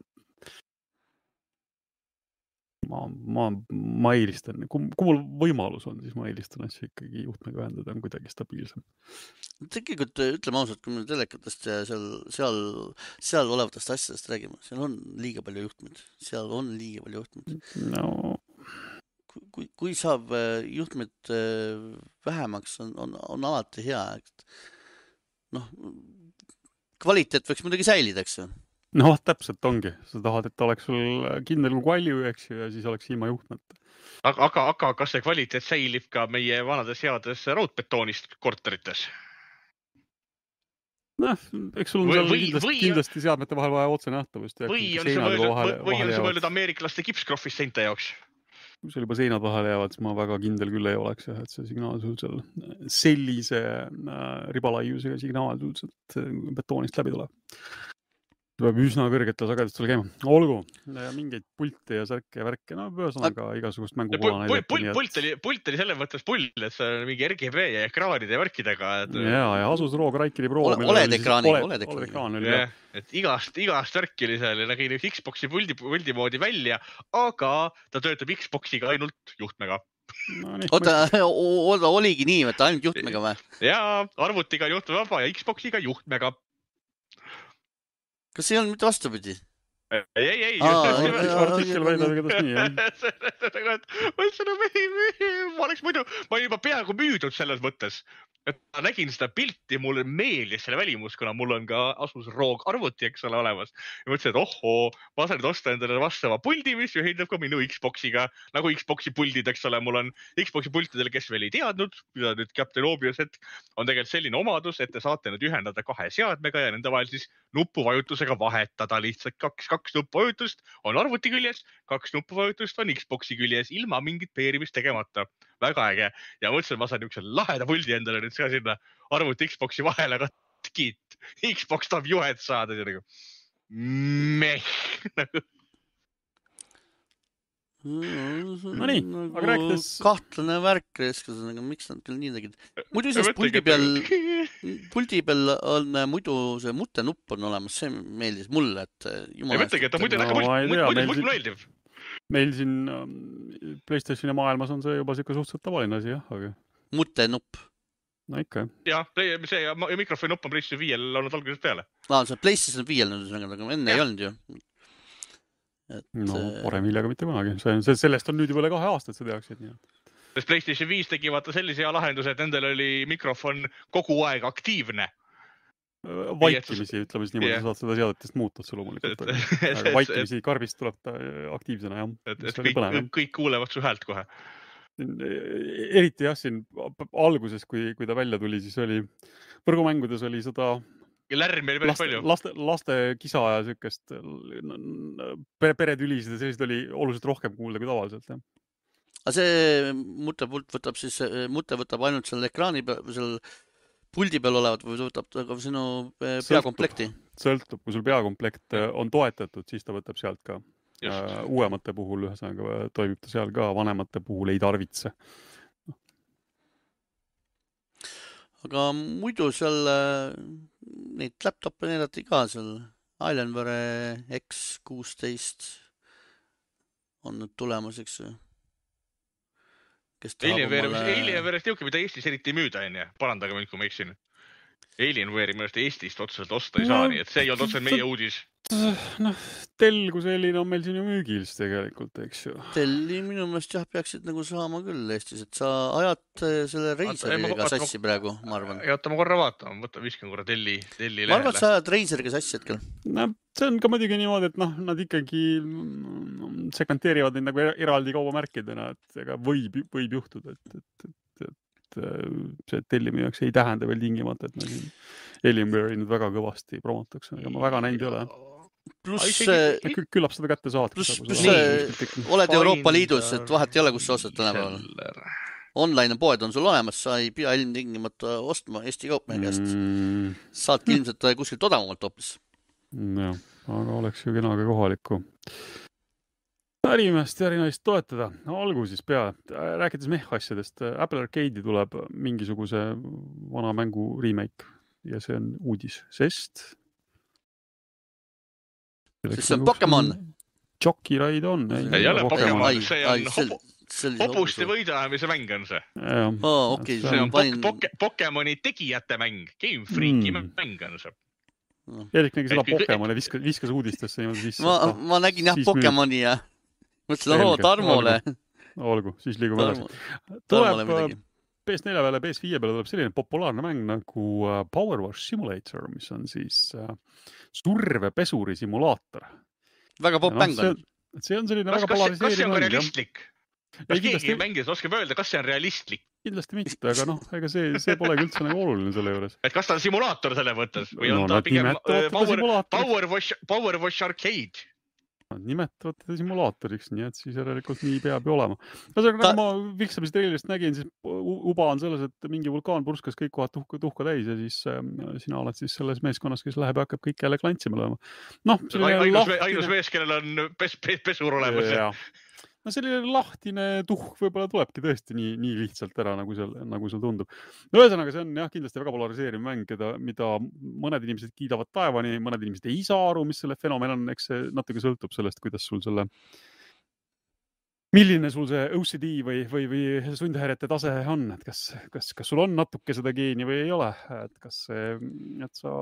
ma, ma, ma eelistan, kui, kui mul võimalus on, siis ma eelistan asju ikkagi juhtmega ühendada, on kuidagi stabiilsem. tegelikult ütleme ausalt, kui me telekatest ja seal, seal, seal olevatest asjadest räägime, seal on liiga palju juhtmeid, seal on liiga palju juhtmeid. no kui, kui, kui saab äh, juhtmeid äh, vähemaks, on, on, on alati hea, et noh, kvaliteet võiks muidugi säilida, eks ju. Noh, täpselt ongi, sa tahad, et oleks sul kindel kui kalju, eks ju, ja siis oleks ilma juhtmeta. aga, aga, aga kas see kvaliteet säilib ka meie vanades heades raudbetoonist korterites? noh, eks sul on Või- seal või- kindlasti, või- kindlasti seadmete vahel vaja otsenähtavust või on see mõeldud, või on see mõeldud ameeriklaste kipskrohvist seinte jaoks? kui sul juba seinad vahele jäävad, siis ma väga kindel küll ei oleks jah, et see signaal sul seal sellise äh, ribalaiusega signaal sul sealt äh, betoonist läbi tuleb. Peab üsna kõrgetel sagedustel käima, olgu, mingeid pilte ja särke ja värke, no ühesõnaga igasugust mängupala pult, pult, näidati. pult oli, pult oli selles mõttes pull, et see on mingi RGB ja ekraanide ja värkidega, et ja, ja Asus ROG Raikiri Pro. Ole- OLED-ekraaniga, OLED-ekraaniga. OLED-ekraan oli jah et igast, igast värki oli seal ja nägi nüüd Xbox'i puldi, puldi moodi välja, aga ta töötab Xbox'iga ainult juhtmega no,. nii, oota, oota, oligi nii, et ainult juhtmega või? ja arvutiga on juhtmevaba ja Xbox'iga juhtmega. Kas ei olnud mitte vastupidi? ei, ei, ei. Artikkel väidab igatahes nii jah. ma ütlesin, et ma oleks muidu, ma olin juba peaaegu müüdud selles mõttes, et ma nägin seda pilti, mulle meeldis selle välimus, kuna mul on ka Asus ROG arvuti, eks ole, olemas. ja mõtlesin, et ohoo, ma saan nüüd osta endale vastava puldi, mis ühildub ka minu Xbox'iga, nagu Xbox'i puldid, eks ole, mul on Xbox'i pultidel, kes veel ei teadnud, mida nüüd Captain Obvious, et on tegelikult selline omadus, et te saate need ühendada kahe seadmega ja nende vahel siis nupuvajutusega vahetada lihtsalt kaks, kaks nupuvajutust on arvuti küljes, kaks nupuvajutust on Xbox'i küljes ilma mingit peerimist tegemata. Väga äge ja mõtlesin, et ma saan niisuguse laheda puldi endale nüüd ka sinna arvuti Xbox'i vahele, aga tgid, Xbox tahab juhet saada, see nagu meh. No nii, aga rääkides- kahtlane värk reiskas, aga miks nad küll nii tegid? muidu iseenesest puldi peal, puldi peal on muidu see mutenupp on olemas, see meeldis mulle, et ei jumala mõtlegi, et ta muidu muidu siin- meeldib. Meil siin ähm, Playstationi maailmas on see juba siuke suhteliselt tavaline asi jah, aga mutenupp. no ikka jah. jah, see ja ja mikrofoni nupp on PlayStation viiel olnud algusest peale. aa, see PlayStation viiel nüüd ühesõnaga, aga enne Jah. ei olnud ju. et no äh, parem hilja kui mitte kunagi, see on, sellest on nüüd juba üle kahe aasta, et seda tehakse, nii et. sest PlayStation viis tegi vaata sellise hea lahenduse, et nendel oli mikrofon kogu aeg aktiivne. vaikimisi, ütleme siis niimoodi, Jah. sa saad seda seadetest muuta otse loomulikult, aga et, vaikimisi karbist tuleb ta äh, aktiivsena jah. et, et kõik kõik kuulevad su häält kohe. eriti jah, siin alguses, kui, kui ta välja tuli, siis oli võrgumängudes oli seda ja lärmi oli päris laste palju,. laste, laste kisa ja siukest pere, peretülisid ja selliseid oli oluliselt rohkem kuulda kui tavaliselt jah. aga see mutepult võtab siis, mute võtab ainult seal ekraani peal seal puldi peal olevat või võtab ta ka sinu äh, Sõltub. peakomplekti? sõltub, kui sul peakomplekt äh, on toetatud, siis ta võtab sealt ka. just, uuemate puhul ühesõnaga äh, toimib ta seal ka, vanemate puhul ei tarvitse. aga muidu seal äh, neid laptop'e näidati ka seal, Alienware X kuusteist on nüüd tulemas, eks ju. Kes tahab Alienware, omale, Alienware'ist niisugune, mida Eestis eriti ei müüda, onju. parandage mind, kui ma eksin. Alienware'i minu arust Eestist otseselt osta ei No, saa, nii et see ei olnud otseselt meie uudis. noh, Dell kui selline on meil siin ju müügil siis tegelikult, eks ju. Delli minu meelest jah, peaksid nagu saama küll Eestis, et sa ajad äh, selle ei, ma- Razeriga ma- sassi praegu, ma arvan. ja oota, ma korra vaatan, võta, viskan korra Delli, Delli ma arvan, et lehele. sa ajad Razeriga sassi hetkel. no see on ka muidugi niimoodi, et noh, nad ikkagi segmenteerivad neid nagu er- eraldi kaubamärkidena, et ega võib, võib juhtuda, et, et, et, et see, et tellimine jaoks ei tähenda veel tingimata, et me siin Alienware'i nüüd väga kõvasti promotakse, ega ma väga näinud ei ole. pluss äh, Kü- küllap seda kätte saad. pluss, pluss oled Euroopa Liidus, et vahet ei ole, kus sa ostad tänapäeval. Online poed on sul olemas, sa ei pea ilmtingimata ostma Eesti kaupmehe käest mm.. mm,. saadki ilmselt äh, kuskilt odavamalt hoopis. jah, aga oleks ju kena ka kohalikku ärimeest ja ärinaist toetada no,. olgu siis peale, rääkides mehh-asjadest, Apple Arcade'i tuleb mingisuguse vana mängu remake ja see on uudis, sest. Sest see on Pokemon.. Jockey Ride on. Ei ole Pokemon. see on see hobu-, hobuste. võidajamise mäng on see. aa, okei, See on panin Pok-, Poke-, Pokemoni tegijate mäng, Game Freaki Mm. mäng on see. Erik nägi seda Pokemoni, viskas, viskas uudistesse niimoodi sisse. ma, ma nägin jah. Pokemoni ja mõtlesin, oo Tarmole. olgu, siis liigume edasi. Tarmole tuleb midagi. PS4 peale, PS5 peale tuleb selline populaarne mäng nagu äh, Power Wash Simulator, mis on siis äh, survepesuri simulaator. väga popp mäng on.. see on selline kas, väga kas, kas see polariseeriv on ka mäng jah. realistlik? kas Ei, keegi kindlasti- mängides oskab öelda, kas see on realistlik? kindlasti mitte, aga noh, ega see, see polegi üldse nagu oluline selle juures. et kas ta on simulaator selle mõttes või on no ta nad pigem äh, Power, Power Wash, Power Wash Arcade? Nad nimetavad teda simulaatoriks, nii et siis järelikult nii peab ju olema. ühesõnaga, Ta- nagu ma Vilksamise treilist nägin, siis uba on selles, et mingi vulkaan purskas kõik kohad tuhka, tuhka täis ja siis äh, sina oled siis selles meeskonnas, kes läheb ja hakkab kõike jälle klantsima lööma. noh, ainus, ainus mees, kellel on pes-, pes-, pesur olemas. No selline lahtine tuhk võib-olla tulebki tõesti nii, nii lihtsalt ära, nagu seal, nagu seal tundub. no ühesõnaga, see on jah, kindlasti väga polariseeriv mäng, keda, mida mõned inimesed kiidavad taevani, mõned inimesed ei saa aru, mis selle fenomen on, eks see natuke sõltub sellest, kuidas sul selle milline sul see OCD või, või, või sundhäirete tase on, et kas, kas, kas sul on natuke seda geeni või ei ole, et kas et sa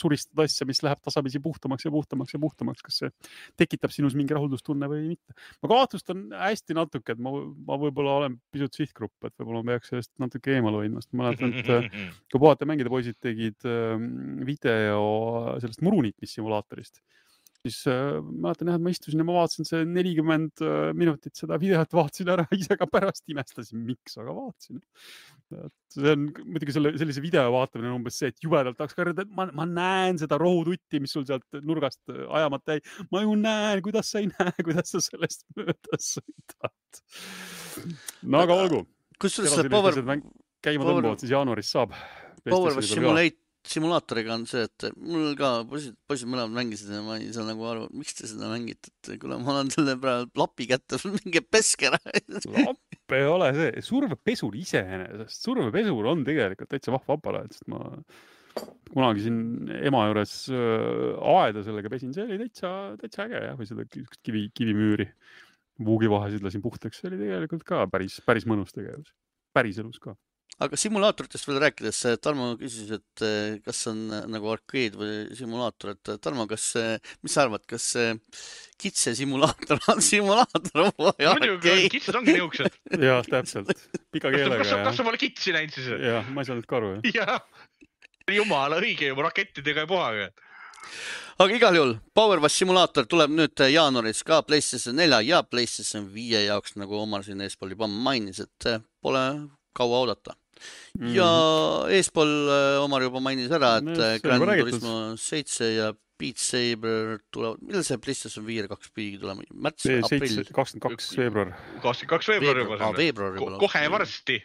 suristad asja, mis läheb tasapisi puhtamaks ja puhtamaks ja puhtamaks, kas see tekitab sinus mingi rahuldustunne või mitte. ma kahtlustan hästi natuke, et ma, ma võib-olla olen pisut sihtgrupp, et võib-olla ma peaks sellest natuke eemale hoidma, sest ma mäletan, et kui puhata mängida poisid tegid äh, video sellest muruniitmissimulaatorist, siis äh, mäletan jah, et ma istusin ja ma vaatasin see nelikümmend äh, minutit seda videot, vaatasin ära, ise ka pärast imestasin, miks, aga vaatasin. et see on muidugi selle, sellise video vaatamine on umbes see, et jubedalt tahaks karjuda, et ma, ma näen seda rohututti, mis sul sealt nurgast äh, ajamata jäi. ma ju näen, kuidas sa ei näe, kuidas sa sellest mööda sõidad. no aga olgu, kusjuures selle Power, käima tõmbavad, siis jaanuaris saab. Power Wash Simulate, simulaatoriga on see, et mul ka poisid, poisid mõlemad mängisid ja ma ei saa nagu aru, miks te seda mängite, et kuule, ma olen selle praegu lapi kätte, minge peske ära. lapp ei ole see, survepesur iseenesest, survepesur on tegelikult täitsa vahva aparaat, sest ma kunagi siin ema juures äh, aeda sellega pesin, see oli täitsa, täitsa äge jah, või seda ki- kivi, kivimüüri vuugivahesid lasin puhtaks, see oli tegelikult ka päris, päris mõnus tegevus, päriselus ka. Aga simulaatoritest veel rääkides, Tarmo küsis, et eh, kas on eh, nagu arkeed või simulaator, et eh, Tarmo, kas, mis sa arvad, kas see kitse simulaator on simulaator või muidugi, arkeed? kitsed ongi niisugused. jah, täpselt, pika kas keelega sa, kas ja sa, pole kitsi näinud siis? jah, ma ei saanud ka aru jah. jumala õige juba rakettidega ja puhaga. aga igal juhul Powerwash simulaator tuleb nüüd jaanuaris ka PlayStation nelja ja PlayStation viie jaoks, nagu Omar siin eespool juba mainis, et pole kaua oodata. Ja eespool eh, Omar juba mainis ära, et No see on Gran juba räägitud. Turismo seitse ja Beat Saber tulevad, millal see PlayStation viie kaks pidi tulema? märts, aprill kakskümmend kaks veebruar. kakskümmend kaks veebruar juba veebruar, veebruar juba. kohe. varsti.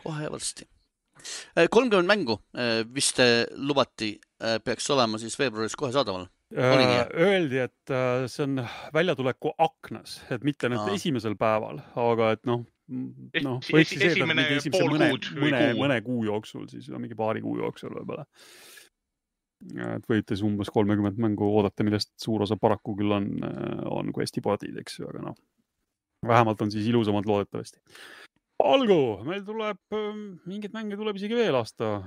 kohe varsti. kolmkümmend mängu vist lubati, peaks olema siis veebruaris kohe saadaval. Äh, Öeldi, et äh, see on väljatuleku aknas, et mitte nüüd Aa. esimesel päeval, aga et noh, noh, võiks siis eeldada mingi esimese mõne mõne, mõne kuu jooksul siis, mingi paari kuu jooksul võib-olla. et võite siis umbes kolmekümmet mängu oodata, millest suur osa paraku küll on, on quest'i podid, eks ju, aga noh, vähemalt on siis ilusamad loodetavasti. olgu, meil tuleb, mingeid mänge tuleb isegi veel aasta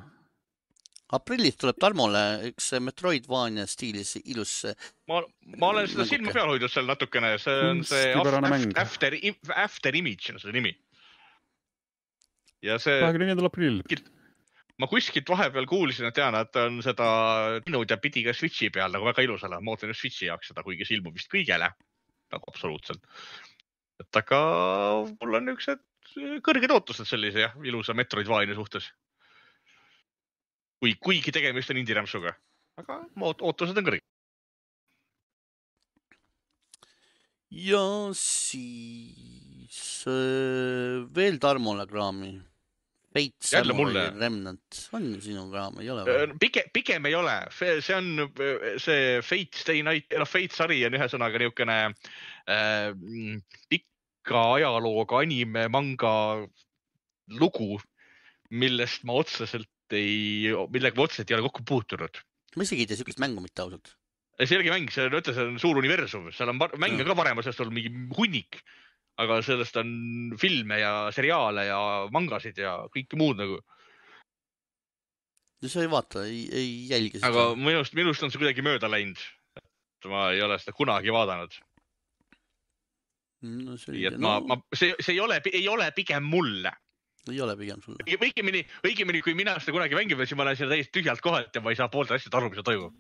aprillis tuleb Tarmole üks Metroidvania stiilis ilus ma, ma olen seda Mänguke. silma peal hoidnud seal natukene, see on see mäng. After, After Image on selle nimi. ja see, kahekümne viiendal aprill. ma kuskilt vahepeal kuulsin, et tean, et on seda teinud ja pidi ka Switch'i peal nagu väga ilus olema, ma ootan just Switch'i jaoks seda, kuigi see ilmub vist kõigele nagu absoluutselt. et aga mul on niisugused kõrged ootused sellise jah, ilusa Metroidvania suhtes. kui, kuigi tegemist on indie-rämpsuga, aga ma oot- ootused on kõrged. ja siis äh, veel Tarmole kraami. Fate Samurai. Remnant on sinu kraam, ei ole või? pigem, pigem ei ole, see on see Fate Stay Night, noh Fate sari on ühesõnaga niisugune äh, pika ajalooga anime, manga lugu, millest ma otseselt ei, millega ma otseselt ei ole kokku puutunud. ma isegi ei tea siukest mängu mitte ausalt. see ei olegi mäng, see on, ütle, see on suur universum, seal on mänge Jah. ka varem, sellest on mingi hunnik. aga sellest on filme ja seriaale ja mangasid ja kõike muud nagu. no sa ei vaata, ei, ei jälgi seda. aga minust, minust on see kuidagi mööda läinud. et ma ei ole seda kunagi vaadanud, no nii et, ma no,, ma, see, see ei ole, ei ole pigem mulle. Ei ole pigem sulle. õigemini, õigemini, kui mina seda kunagi mängima, siis ma olen seal täiesti tühjalt kohalt ja ma ei saa poolt asjast aru, mis seal toimub.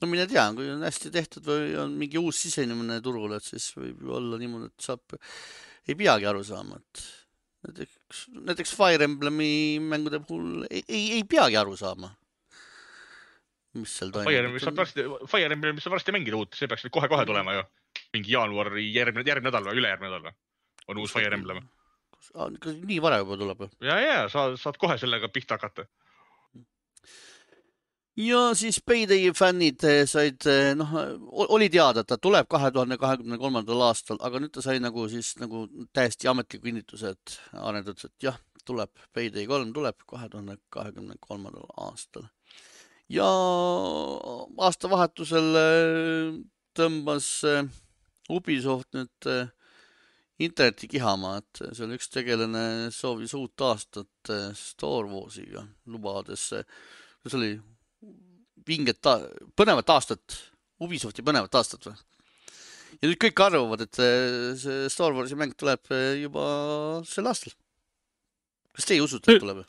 no mine tea, kui on hästi tehtud või on mingi uus sisenemine turule, et siis võib ju olla niimoodi, et saab, ei peagi aru saama, et näiteks, näiteks Fire Emblemi mängude puhul ei, ei, ei peagi aru saama. mis seal Fire Emblem toimub saab. varsti, Fire Emblem saab varsti mängida uut, see peaks nüüd kohe-kohe tulema ju. mingi jaanuari järgmine, järgmine nädal või ülejärgmine nädal või? on uus Fire Emblem. Nii vara juba tuleb ja, ja sa saad kohe sellega pihta hakata. ja siis Payday fännid eh, said, noh, oli teada, et ta tuleb kahe tuhande kahekümne kolmandal aastal, aga nüüd ta sai nagu siis nagu täiesti ametliku kinnituse, et arendajad ütlesid, et jah, tuleb, Payday kolm tuleb kahe tuhande kahekümne kolmandal aastal. ja aastavahetusel eh, tõmbas eh, Ubisoft nüüd eh, internetti kihama, et seal üks tegelane soovis uut aastat eh, Star Warsiga, lubades, see oli vinget, põnevat aastat, Ubisofti põnevat aastat või? ja nüüd kõik arvavad, et eh, see Star Warsi mäng tuleb eh, juba sel aastal. kas teie usute, et tuleb?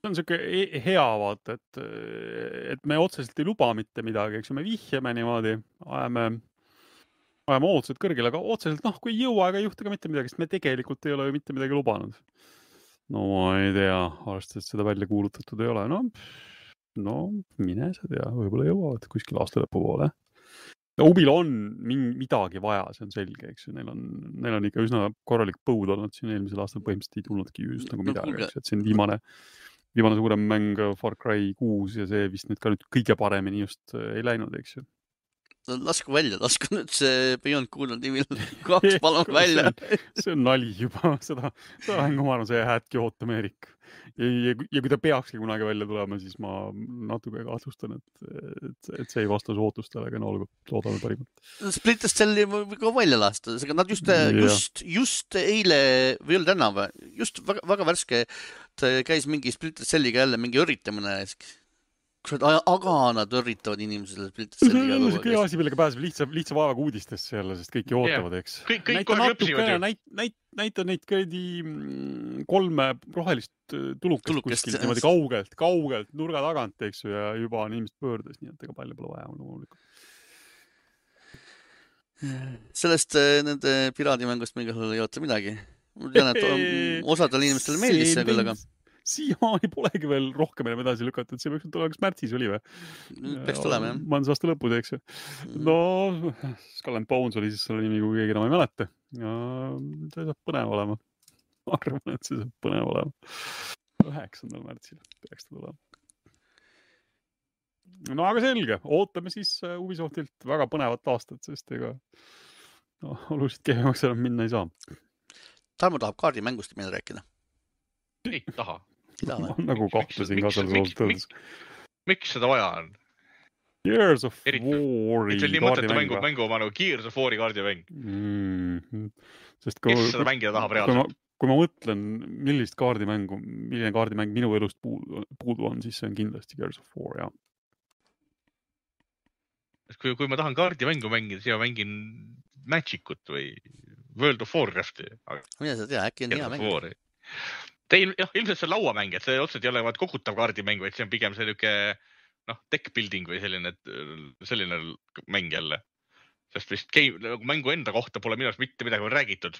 see on siuke he- hea vaata, et, et me otseselt ei luba mitte midagi, eks ju, me vihjame niimoodi, ajame, ajame ootused kõrgele, aga otseselt noh, kui ei jõua ega ei juhtu ka mitte midagi, sest me tegelikult ei ole ju mitte midagi lubanud. no ma ei tea, arvestades, seda välja kuulutatud ei ole, no, no mine sa tea, võib-olla jõuavad kuskil aasta lõpu poole. Ubil on midagi vaja, see on selge, eks ju, neil on, neil on ikka üsna korralik põud olnud siin eelmisel aastal, põhimõtteliselt ei tulnudki just nagu midagi eks ju, et siin viimane viimane suurem mäng Far Cry kuus ja see vist nüüd ka nüüd kõige paremini just äh, ei läinud, eks ju. No lasku välja, lasku nüüd see Beyond Good on Evil kaks palun välja. see on nali juba, seda, seda mängu ma arvan, sa jäädki ootama, Eerik. ja, ja, ja kui ta peakski kunagi välja tulema, siis ma natuke kahtlustan, et, et, et see ei vasta su ootustele, aga no olgu, loodame parimat. Splinter Celli võib ka välja lasta, aga nad just, Jah. just, just eile või oli täna või, just väga, väga värske, käis mingi Splinter Celliga jälle mingi üritamine. kurat, aga nad üritavad inimesele Splinter see on hea luua. asi, millega pääseb lihtsa, lihtsa vaevaga uudistesse jälle, sest kõik ju ootavad, eks. kõik, kõik näita kohe klõpsivad ju. näit-, näit-, näita neid kuradi mm, kolme rohelist äh, tulukest, Tulukest, kuskilt niimoodi kaugelt, kaugelt nurga tagant, eks ju, ja juba on inimesed pöördes, nii et ega palju pole vaja loomulikult. sellest äh, nende piraadimängust igal juhul ei oota midagi. ma tean, et osadele inimestele meeldis see küll, aga siiamaani polegi veel rohkem enam edasi lükatud, see peaks nüüd olema, kas märtsis oli või? peaks tulema jah. majandusaasta lõpus, eks ju. no Skull and Bones oli siis selle nimi, kui keegi enam ei mäleta. ja see saab põnev olema. ma arvan, et see saab põnev olema. üheksandal märtsil peaks ta tulema. no aga selge, ootame siis äh, Ubisoftilt väga põnevat aastat, sest ega no, oluliselt kehvemaks enam minna ei saa. Tarmo tahab kaardimängust meile rääkida. ei taha. Ei ma nagu kahtlesin ka miks- selles miks- ausalt öeldes. miks seda vaja on? Years of Eriti- War'i see oli nii mõttetu mängu, mängu oma nagu Gears of War'i kaardimäng. Mm, sest kui, kes seda mängida tahab reaalselt?, kui ma mõtlen, millist kaardimängu, milline kaardimäng minu elust puudu, puudu on, siis see on kindlasti Gears of War, jah. kui, kui ma tahan kaardimängu mängida, siis ma mängin Magic ut või World of Warcrafti. mine sa tea, äkki on hea mäng. Teil jah, ilmselt see on lauamäng, et see otseselt ei ole vaat kogutav kaardimäng, vaid see on pigem selline noh, deck building või selline, selline mäng jälle. sest vist game, nagu mängu enda kohta pole minu arust mitte midagi veel räägitud.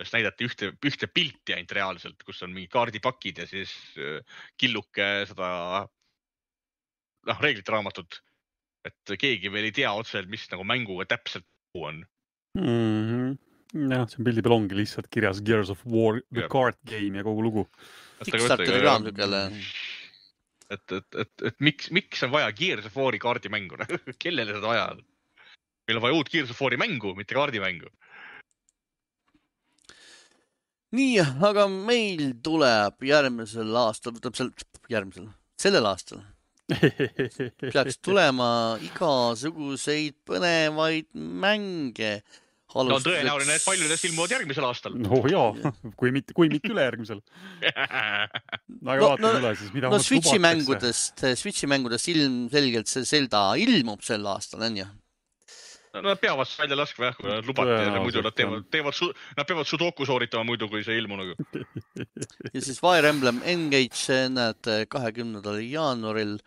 sest näidati ühte, ühte pilti ainult reaalselt, kus on mingid kaardipakid ja siis äh, killuke seda noh, reeglite raamatut. et keegi veel ei tea otseselt, mis nagu mänguga täpselt on. Mhm. jah, see pildi peal ongi lihtsalt kirjas Gears of War, the Jah. card game ja kogu lugu. Kickstarteri raam siukene. et, et, et, et miks, miks on vaja Gears of War'i kaardimängu, kellele seda vaja on? meil on vaja uut Gears of War'i mängu, mitte kaardimängu. nii, aga meil tuleb järgmisel aastal, tähendab sel, järgmisel, sellel aastal peaks tulema igasuguseid põnevaid mänge. No tõenäoline, et palju nendest ilmuvad järgmisel aastal. no jaa, kui mitte, kui mitte ülejärgmisel. aga No- no, vaatame no- no, üle siis, mida no Switchi lubatakse. mängudest, Switchi mängudest ilmselgelt see Zelda ilmub sel aastal, onju. Nad peavad seda välja laskma jah, kui nad lubati, muidu nad teevad, teevad, nad peavad sudoku sooritama muidu, kui see ei ilmu nagu. ja siis Fire Emblem Engage, näed, kahekümnendal jaanuaril.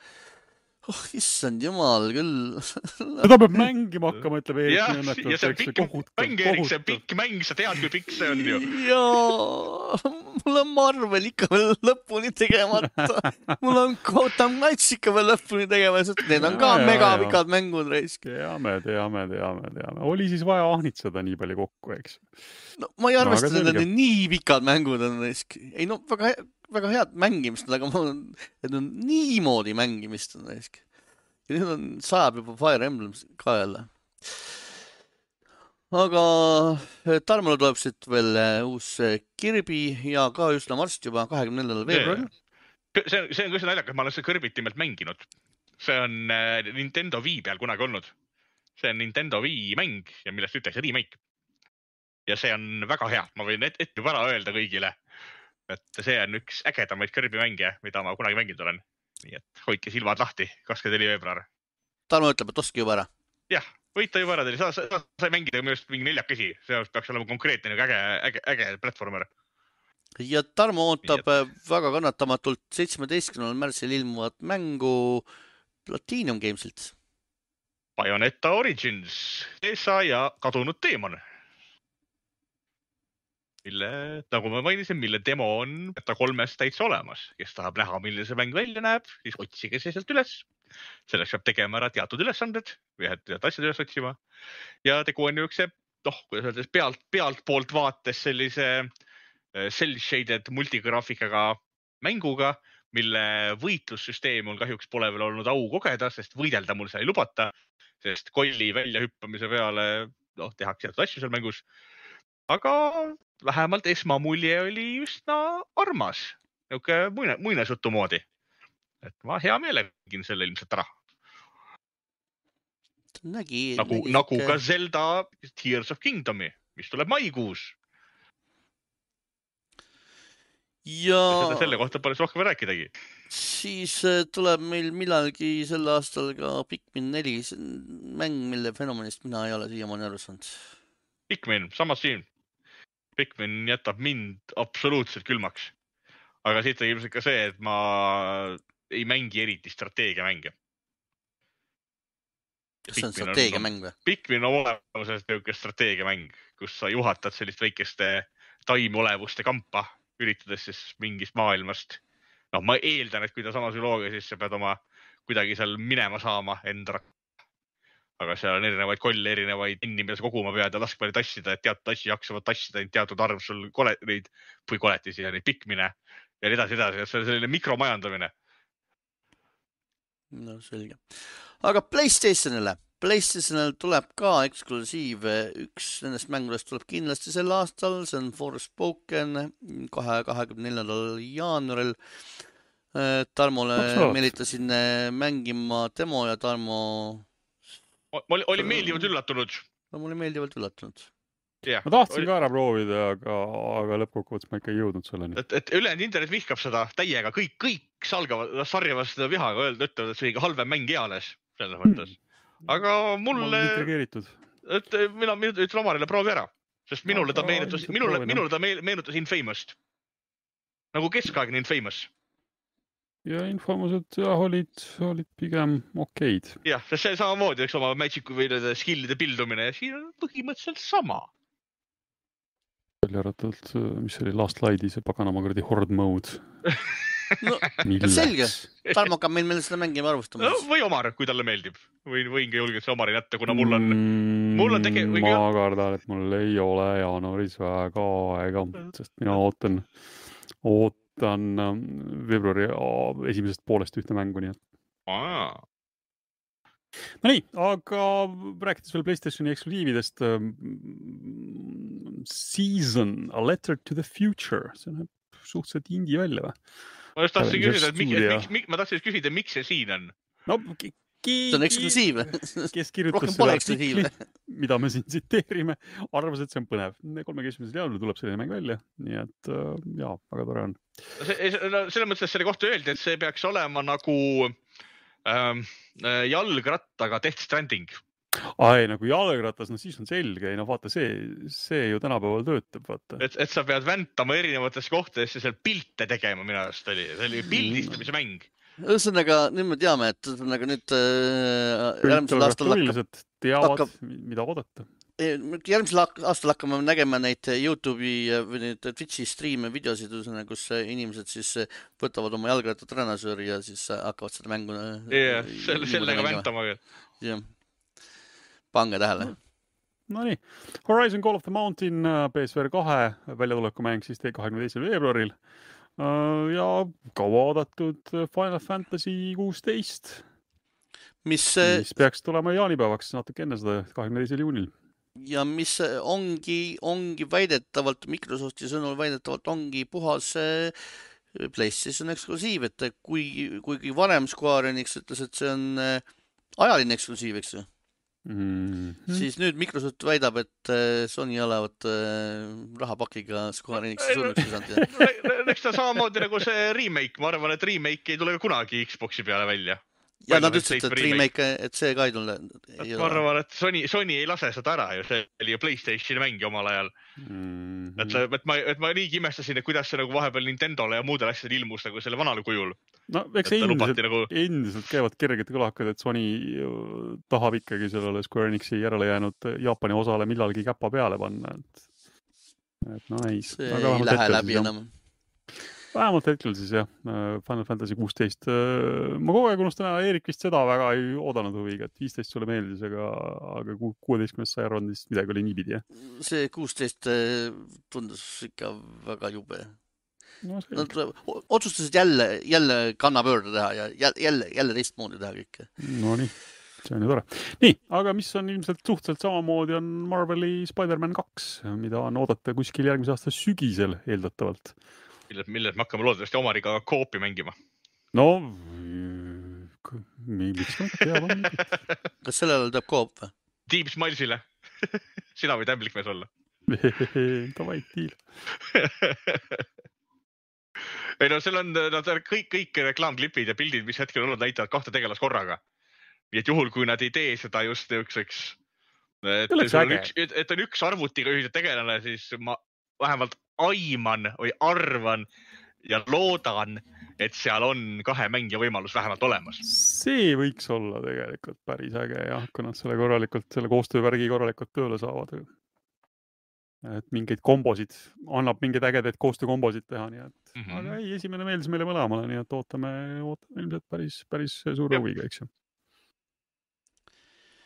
Oh issand jumal küll. seda peab mängima hakkama, ütleb Eerik jah, Nõmmetot, ja see on pikk mäng, Erik, see on pikk mäng, sa tead, kui pikk see on ju. jaa, mul on Marvel ikka veel lõpuni tegemata. mul on Gotham Knights ikka veel lõpuni tegemata, need on ka megapikad mängud raisk. teame, teame, teame, teame, oli siis vaja ahnitseda nii palju kokku, eks. no ma ei arvesta no,, et need nii pikad mängud on raisk. ei no väga, väga head mängimist on, aga ma, need on niimoodi mängimist on raisk. ja nüüd on, sajab juba Fire Emblem ka jälle. aga eh, Tarmole tuleb siit veel eh, uus eh, Kirby ja ka üsna varsti juba, kahekümne neljandal veebruaril. see on, see on küll naljakas, ma olen seda Kirbyt nimelt mänginud. see on Nintendo Wii peal kunagi olnud. see on Nintendo Wii mäng ja millest ütleks remake. ja see on väga hea, ma võin ette et juba ära öelda kõigile, et see on üks ägedamaid Kirby mänge, mida ma kunagi mänginud olen. nii et hoidke silmad lahti, kakskümmend neli veebruar. Tarmo ütleb, et ostke juba ära. jah, võite juba ära teha, sa, sa, sa sai mängida minu arust mingi neljakesi, see peaks olema konkreetne nagu äge, äge, äge platvormer. ja Tarmo ootab eh, väga kannatamatult seitsmeteistkümnendal märtsil ilmuvat mängu Platinum Gamesilt. Bayoneta Origins, ESA ja kadunud teemon. mille, nagu ma mainisin, mille demo on beta kolmes täitsa olemas, kes tahab näha, milline see mäng välja näeb, siis otsige see sealt üles. selleks peab tegema ära teatud ülesanded ühed asjad üles otsima. ja tegu on niisuguse, noh, kuidas öelda, pealt, pealtpoolt vaates sellise äh, cel shaded multigraafikaga mänguga, mille võitlussüsteemi mul kahjuks pole veel olnud au kogeda, sest võidelda mul seal ei lubata, sest kolli väljahüppamise peale, noh, tehakse teatud asju seal mängus. aga vähemalt esmamulje oli üsna armas, niisugune muine, muinasjutu moodi. et ma hea meelega tegin selle ilmselt ära, nägi. nagu, nagu ka Zelda Tears of Kingdomi, mis tuleb maikuus. ja selle kohta pole rohkem rääkidagi. siis äh, tuleb meil millalgi sel aastal ka Pikmin neli, see on mäng, mille fenomenist mina ei ole siiamaani aru saanud. Pikmin, samas siin. Pikmin jätab mind absoluutselt külmaks. aga siit on ilmselt ka see, et ma ei mängi eriti strateegiamänge. kas see on strateegiamäng või? Pikmin on olemuses niisugune strateegiamäng, kus sa juhatad sellist väikeste taimeolevuste kampa, üritades siis mingist maailmast. noh, ma eeldan, et kui ta samas looga, siis sa pead oma kuidagi seal minema saama enda. Aga seal on erinevaid kolle, erinevaid sa koguma pead ja laskma neid tassida, et teatud asju jaksavad tassida teatud arv sul kole-, neid või koletisi ja neid pikmine ja nii edasi, edasi, et see on selline mikromajandamine. no selge. aga Playstationile, Playstationil tuleb ka eksklusiive, üks nendest mängudest tuleb kindlasti sel aastal, see on Forspoken kahe, kahekümne neljandal jaanuaril. Tarmole Absoluut. meelitasin äh, mängima demo ja Tarmo, ma olin- olin meeldivalt üllatunud. Tarmo oli meeldivalt üllatunud. jah, ma tahtsin ka ära proovida, aga, aga lõppkokkuvõttes ma ikka ei jõudnud selleni. et, et ülejäänud internet vihkab seda täiega, kõik, kõik salgavad, sarjavad seda vihaga, öelda, ütlevad, et see oli kõige halvem mäng eales selles mõttes. aga ma olen mulle, intrigeeritud. et mina, mina ütlen Omarile proovi ära, sest minule ta Aga meenutas, ilmselt minule, minule ta meenutas Infamoust. nagu keskaegne Infamous. Ja infomused jah, olid, olid pigem okeid. jah, sest see samamoodi, eks oma magic'u või nende skill'ide pildumine ja siin on põhimõtteliselt sama. välja arvatud, mis see oli, Last Light'i see paganama kuradi horde mode. no selge. Tarmo hakkab meil, meil seda mängima arvustama no, või Omar, kui talle meeldib. võin, võin ka julgelt see Omarile jätta, kuna mul on mm,. mul on tege- või ma ka- kardan, et mul ei ole jaanuaris väga aega, sest mina ootan, ootan ähm, veebruari äh, esimesest poolest ühte mängu, nii et. Nonii, aga rääkides veel Playstationi eksklusiividest ähm,. Season, A Letter to the Future, see näeb suhteliselt indie välja või? ma just tahtsin küsida, et miks, miks, ma tahtsin küsida, miks see siin on? no see on keegi, eksklusiiv. kes kirjutas selle artikli mida me siin tsiteerime, arvas, et see on põnev. kolmekümnendal jaanuaril tuleb selline mäng välja, nii et äh, jaa, väga tore on. no selles mõttes, et selle kohta öeldi, et see peaks olema nagu ähm, äh, jalgrattaga Death Stranding. aa ei, nagu jalgratas, no siis on selge, ei no vaata see, see ju tänapäeval töötab, vaata. et, et sa pead väntama erinevatesse kohtadesse seal pilte tegema, minu arust oli, see oli Mm. pildistamise mäng. Ühesõnaga nüüd me teame, et ühesõnaga nüüd äh, järgmisel aastal hakkab, teavad hakkab-, mida oodata. järgmisel aastal hakkame nägema neid Youtube'i äh, või neid Twitch'i striime, videosid, ühesõnaga, kus äh, inimesed siis äh, võtavad oma jalgrattatrenasööri ja siis äh, hakkavad seda mängu. jah, selle, sellega. väntama. jah, pange tähele. Nonii, Horizon Call of the Mountain äh, PSVR kahe väljatulekumäng siis kahekümne teisel veebruaril. Ja kaua oodatud äh, Final Fantasy kuusteist, mis äh, mis peaks tulema jaanipäevaks natuke enne seda, kahekümne teisel juunil. ja mis äh, ongi, ongi väidetavalt, Microsofti sõnul väidetavalt ongi puhas äh, PlayStation eksklusiiv, et kui, kuigi varem Square Enix ütles, et see on äh, ajaline eksklusiiv, eks ju Mm mm., -hmm. siis nüüd Microsoft väidab, et äh, Sony olevat äh, rahapakiga Square Enixi surnuks visanud eks ta samamoodi nagu see remake, ma arvan, et remake ei tule kunagi Xbox'i peale välja. Ja nad ütlesid, et remake, et see ka ei tule. ma arvan, et Sony, Sony ei lase seda ära ju, see oli ju Playstationi mäng omal ajal. Mm et, et ma, et ma niigi imestasin, et kuidas see nagu vahepeal Nintendole ja muudele asjadele ilmus nagu selle vanal kujul. no eks endiselt, nagu, endiselt käivad kerged kõlakad, et Sony ju tahab ikkagi sellele Square Enixi järele jäänud Jaapani osale millalgi käpa peale panna, et, et nice. see ei lähe läbi enam. Vähemalt hetkel siis jah, Final Fantasy kuusteist. ma kogu aeg unustan ära, Eerik vist seda väga ei oodanud huviga, et viisteist sulle meeldis, aga, aga ku- kuueteistkümnest sa ei arvanud vist midagi oli niipidi jah? see kuusteist tundus ikka väga jube. no Nad otsustasid jälle, jälle kannapöörde teha ja jälle, jälle, jälle teistmoodi teha kõike. Nonii, see on ju tore. nii, aga mis on ilmselt suhteliselt samamoodi, on Marveli Spider-man kaks, mida on oodata kuskil järgmise aasta sügisel eeldatavalt. milles, milles me hakkame loodetavasti Omariga koopi mängima. no miks mitte, hea loomulikult. kas sellel ajal teeb Coop või? Team Smilesile. sina võid ämblikmees olla. Davai, deal. ei no seal on nad on kõik, kõik reklaamklipid ja pildid, mis hetkel on olnud, näitavad kahte tegelast korraga. nii et juhul, kui nad ei tee seda just niisuguseks, et, et et on üks arvutiga ühine tegelane, siis ma vähemalt aiman või arvan ja loodan, et seal on kahe mängija võimalus vähemalt olemas. see võiks olla tegelikult päris äge jah, kui nad selle korralikult, selle koostöövärgi korralikult tööle saavad. et mingeid kombosid, annab mingeid ägedaid koostöökombosid teha, nii et mm. -hmm. aga ei, esimene meeldis meile mõlemale, nii et ootame, ootame ilmselt päris, päris suure huviga, eks ju.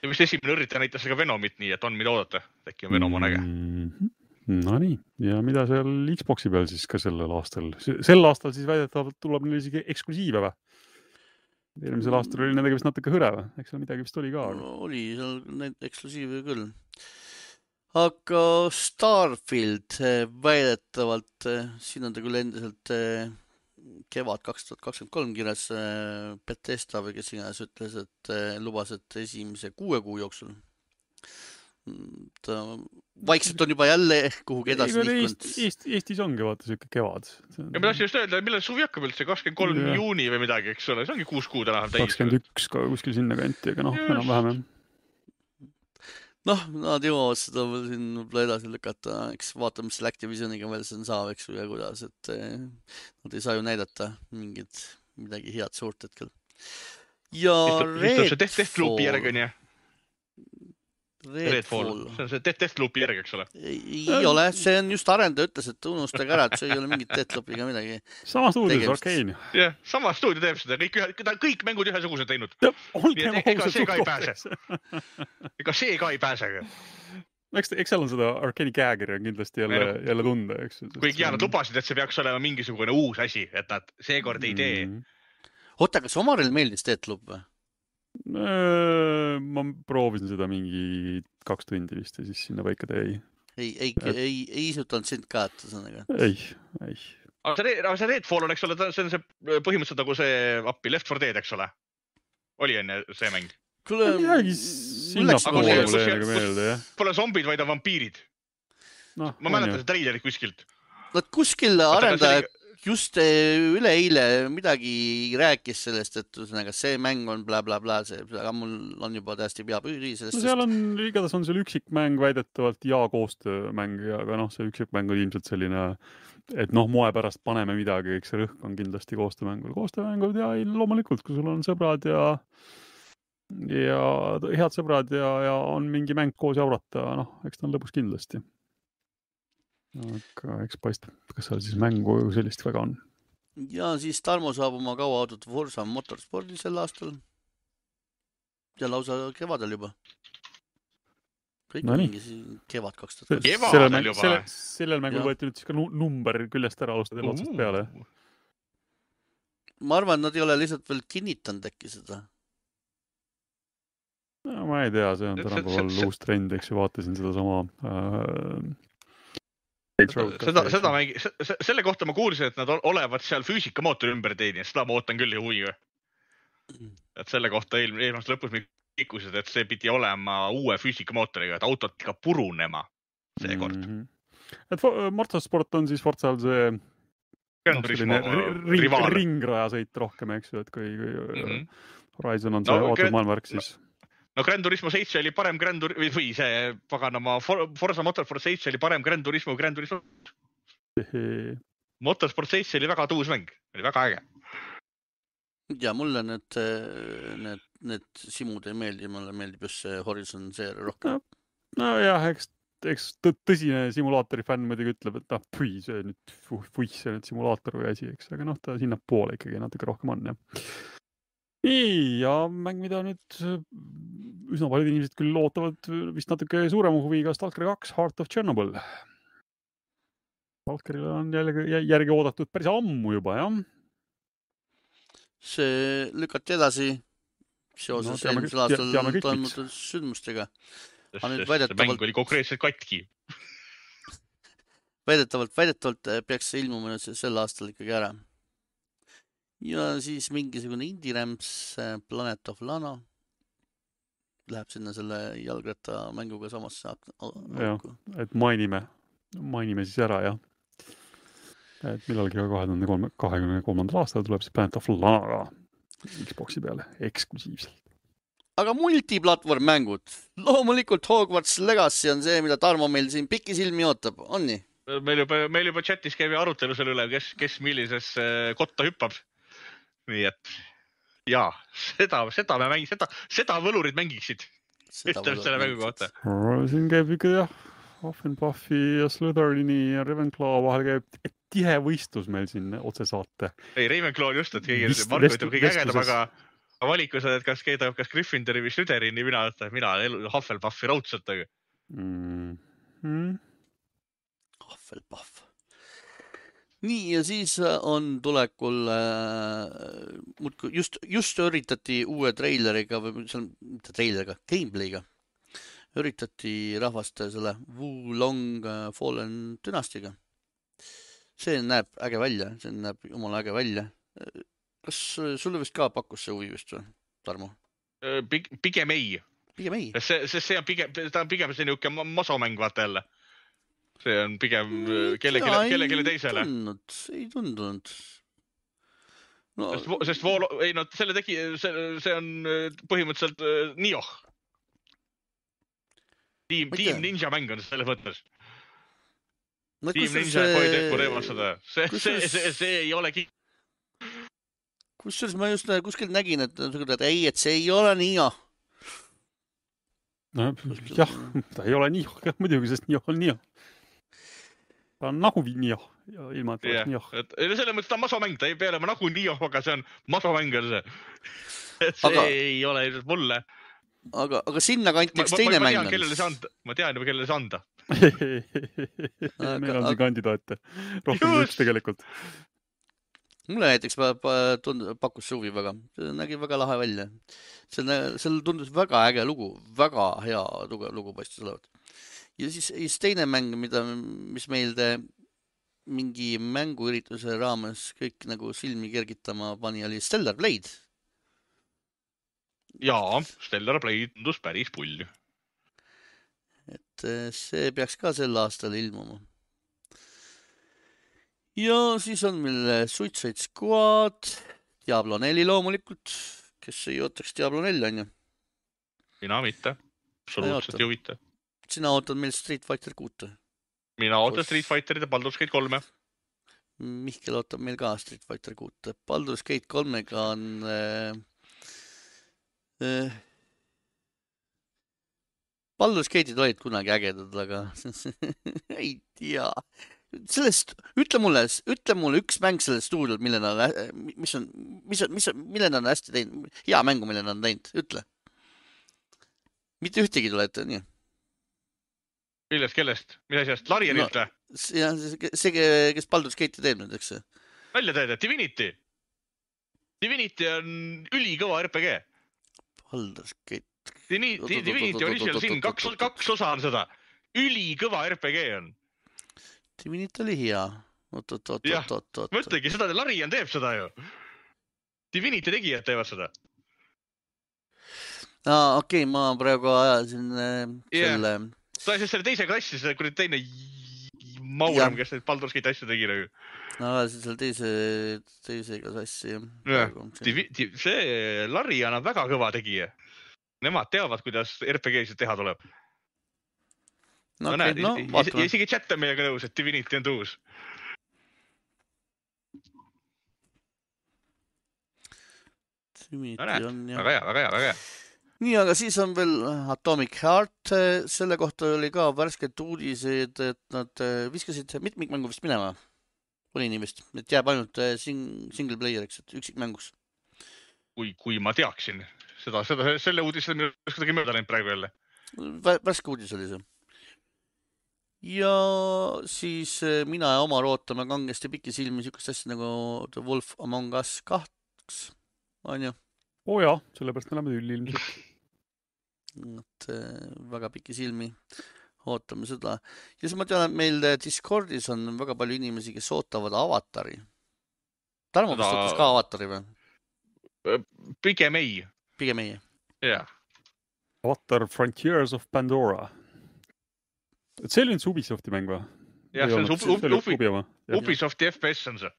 ja vist esimene üritaja näitas ka Venomit, nii et on, mida oodata. äkki on Venom on äge. -hmm. Nonii, ja mida seal Xbox'i peal siis ka sellel aastal, sel aastal siis väidetavalt tuleb neil isegi eksklusiive või? eelmisel aastal oli nendega vist natuke hõre või, eks seal midagi vist oli ka aga.... oli seal neid eksklusiive küll. aga Starfield eh, väidetavalt, siin on ta küll endiselt eh, kevad kaks tuhat kakskümmend kolm kirjas, Betesta või kes iganes ütles, et eh, lubas, et esimese kuue kuu jooksul. Ta vaikselt on juba jälle kuhugi edasi Eest, liikunud. Eest, Eestis ongi vaata siuke kevad. ja ma tahtsin just öelda, millal suvi hakkab üldse, kakskümmend kolm juuni või midagi, eks ole, see ongi kuus kuud enam täis. kakskümmend üks ka kuskil sinnakanti, aga noh, enam-vähem jah. noh, nad jõuavad seda veel siin võib-olla edasi lükata, eks vaatame, mis selle Activisioniga veel siin saab, eks ju, ja kuidas, et eh, nad ei saa ju näidata mingit, midagi head suurt hetkel. ja mis tuleb see Death, Deathloopi järg onju, Redfall, see on see Death, Deathloopi järg, eks ole. ei, ole, see on just arendaja ütles, et unustage ära, et see ei ole mingit Deathloopiga midagi. sama stuudios Tegemist. Arkane. jah, sama stuudio teeb seda, kõik ühe, ta on kõik mängud ühesugused teinud, ega see ka ei suhtes. ega see ka ei pääse. eks, eks seal on seda Arkane'i käekirja kindlasti jälle jälle tunda, eks kuigi ja nad lubasid, et see peaks olema mingisugune uus asi, et nad seekord ei tee. mm.. oota, kas Omaril meeldis Deathloop või? Ma proovisin seda mingi kaks tundi vist ja siis sinna paika ta jäi. ei, ei, ei, ei isutanud sind ka, et ühesõnaga. ei, ei. aga see, aga see Redfall on, eks ole, see on see põhimõtteliselt nagu see appi Left 4 Dead, eks ole. oli enne see mäng. kuule, sinnapoole nagu- mulle kus- jäi nagu meelde jah. Pole zombid, vaid on vampiirid. noh, ma mäletan seda treilerit kuskilt. Nad kuskil arendaja just eh, üleeile midagi rääkis sellest, et ühesõnaga see mäng on blablabla, see, aga mul on juba täiesti pea püri sellest no. seal on, igatahes on seal üksikmäng väidetavalt ja koostöömäng, aga noh, see üksikmäng on ilmselt selline, et noh, moe pärast paneme midagi, eks see rõhk on kindlasti koostöömängul. koostöömängud ja ei, loomulikult, kui sul on sõbrad ja ja head sõbrad ja, ja on mingi mäng koos jaurata, noh, eks ta on lõbus kindlasti. Aga eks paistab, kas seal siis mängu sellist väga on. ja siis Tarmo saab oma kauaoodatud Forsa motorspordi sel aastal. ja lausa kevadel juba. kõik Nonii. mingi siin kevad kaks tuhat kakskümmend. sellel mäng- juba selle- või? sellel mängul võeti nüüd siuke nu- number küljest ära, alustati jälle otsast peale. ma arvan, et nad ei ole lihtsalt veel kinnitanud äkki seda. no ma ei tea, see on tänapäeval uus trend, eks ju, vaatasin sedasama äh,. seda, seda mängi, selle kohta ma kuulsin, et nad ol- olevat seal füüsikamootori ümber teeninud, seda ma ootan küll huviga. et selle kohta eelmine, eelmise aasta lõpus liikusid, et see pidi olema uue füüsikamootoriga, et autot ikka purunema seekord mm. mm. -hmm. et Fo- Motorsport on siis Forzal see ring, rivaal. ringrajasõit rohkem, eks ju, et kui, kui mm. -hmm. Horizon on see No, no, autod maailmavärk, siis no Gran Turismo seitse oli parem Gran Tur- või, või see paganama For- Forza Motorsport seitse oli parem Gran Turismo, Gran Turismo. Motorsport seitse oli väga tuus mäng, oli väga äge. ja mulle need, need, need simud ei meeldi, mulle meeldib just see Horizon seeria rohkem. nojah, eks, eks tõ- tõsine simulaatori fänn muidugi ütleb, et ah, pui, see nüüd, puih, see nüüd simulaator või asi, eks, aga noh, ta sinnapoole ikkagi natuke rohkem on jah. nii, ja mäng, mida nüüd äh, üsna paljud inimesed küll ootavad vist natuke suurema huviga, Stalker kaks, Heart of Chernobyl. Valkerile on jällegi jä- järgi oodatud päris ammu juba jah. see lükati edasi seoses No eelmisel aastal toimunud sündmustega. Aga nüüd väidetavalt- mäng oli konkreetselt katki. väidetavalt, väidetavalt äh, peaks see ilmuma nüüd se- sel aastal ikkagi ära. Ja siis mingisugune indie-rämps äh, Planet of Lana läheb sinna selle jalgrattamänguga samasse auku. et mainime, mainime siis ära jah. et millalgi kahe tuhande kolme, kahekümne kolmandal aastal tuleb siis Planet of Lana Xbox'i peale eksklusiivselt. aga multiplatvorm mängud, loomulikult Hogwarts Legacy on see, mida Tarmo meil siin pikisilmi ootab, on nii? meil juba, meil juba chatis käib ju arutelu selle üle, kes, kes millisesse kotta hüppab. Nii et ja seda, seda me mängime, seda, seda võlurid mängiksid, ütleme selle mängu kohta. siin käib ikka jah, Huffenpuffi ja Slytherini ja Ravenclaw vahel käib tihe võistlus meil siin otsesaate. ei, Ravenclaw on just, et keegi Marko ütleb kõige ägedam, aga valikus, et kas keegi tahab, kas Gryffindori või Slytherini, mina ütlen, mina Hufflepuffi raudselt, aga Mm -hmm. Hufflepuff. Nii ja siis äh, on tulekul äh, muudkui just, just üritati uue treileriga või seal, mitte treileriga, gameplay'ga üritati rahvast selle Wulong äh, Fallen dünastiaga. see näeb äge välja, see näeb jumala äge välja. kas sulle vist ka pakkus see huvi vist või, Tarmo? pig- pigem ei, pigem ei. see, sest see on pigem, ta on pigem see niisugune masomäng, vaata jälle. See on pigem äh, kellelegi, kellelegi teisele. ei tundunud. no sest, sest Voolo, ei no selle tegi, see, see on äh, põhimõtteliselt äh, Nioh. tiim, tiim. Ninja mäng on selles mõttes. no tiim Ninja see, teevad seda. see, see, kusjuures- see, see ei ole ki-, kusjuures ma just kuskilt nägin, et, et ei, et see ei ole nii jah. no jah, ta ei ole nii, muidugi, sest nii on nii. Ta on nagu nii, ilma et jah oleks nii. et ei, selles mõttes ta on masomäng, ta ei pea olema nagu Nioh, aga see on masomäng on see. et see Aga- ei ole ilmselt mulle. aga, aga sinnakanti üks ma, teine mäng tean, on kellele see. anda, ma tean juba, kellele see anda. meil on siin kandidaate rohkem kui üks tegelikult. mulle näiteks tund-, pakkus see huvi väga, see nägi väga lahe välja. selle, seal tundus väga äge lugu, väga hea tugev lugu paistis olevat. Ja siis, siis teine mäng, mida, mis meil te mingi mänguürituse raames kõik nagu silmi kergitama pani, oli Stellar Blade. jaa, Stellar Blade tundus päris pull. et eh, see peaks ka sel aastal ilmuma. ja siis on meil eh, Suicide Squad, Diablo neli loomulikult, kes ei ootaks Diablo nelja onju. mina mitte, absoluutselt ei huvita. Sina ootad meil Street Fighter kuute. mina ootan Street Fighterit ja Baldur's Gate kolme. Mihkel ootab meil ka Street Fighter kuute. Baldur's Gate kolmega on äh,. Äh, Baldur's Gate'id olid kunagi ägedad, aga ei tea. sellest, ütle mulle, ütle mulle üks mäng sellest stuudiolt, mille nad, mis on, mis on, mis on, mille nad on hästi teinud, hea mängu, mille nad on teinud, ütle. mitte ühtegi ei tule ette, nii. millest, kellest, mis asjast, Larianilt või? jah, see, see, kes Baldur's Gate'i teeb nüüd, eks ju. välja teed, Divinity. Divinity on ülikõva RPG. Baldur's Gate. Divinity, Original Sin kaks kaks osa on seda. ülikõva RPG on. Divinity oli hea. oot, oot, oot, oot, oot, oot. mõtlegi seda, Larian teeb seda ju. Divinity tegijad teevad seda. aa, okei okay,, ma praegu ajasin äh, Jah. selle ta siis selle teise klassi, see kuradi teine Jah. Mauram, kes neid Baldur's Gate asju tegi nagu. no selle teise, teisega sassi jah see Larian on väga kõva tegija. Nemad teavad, kuidas RPG-sid teha tuleb. no no okei näed, no ja vaatame. isegi chat on meiega nõus, et Divinity on tuus. Divinity no on jah. väga hea, väga hea, väga hea. nii, aga siis on veel Atomic Heart, selle kohta oli ka värsked uudised, et nad äh, viskasid mitmikmängu vist minema. oli nii vist, et jääb ainult äh, sing-, single player'iks, et üksikmängus. kui, kui ma teaksin seda, seda, selle uudise on minust kuidagi mööda läinud praegu jälle. värske uudis oli see. ja siis äh, mina ja Omar ootame kangesti pikisilmi siukest asja nagu The Wolf Among Us kaks, onju. oo oh jaa, sellepärast me läheme tülli ilmselt. Et äh, väga pikisilmi ootame seda. ja siis ma tean, et meil äh, Discordis on väga palju inimesi, kes ootavad avatari. Tarmo, kas sa Seda- ootas ka avatari või? pigem ei, pigem ei. jah. Avatar Frontiers of Pandora. et see oli nüüd see Ubisofti mäng või? jah, see on see Ubi- Ubi- Ubi-. Ubisofti FPS on see.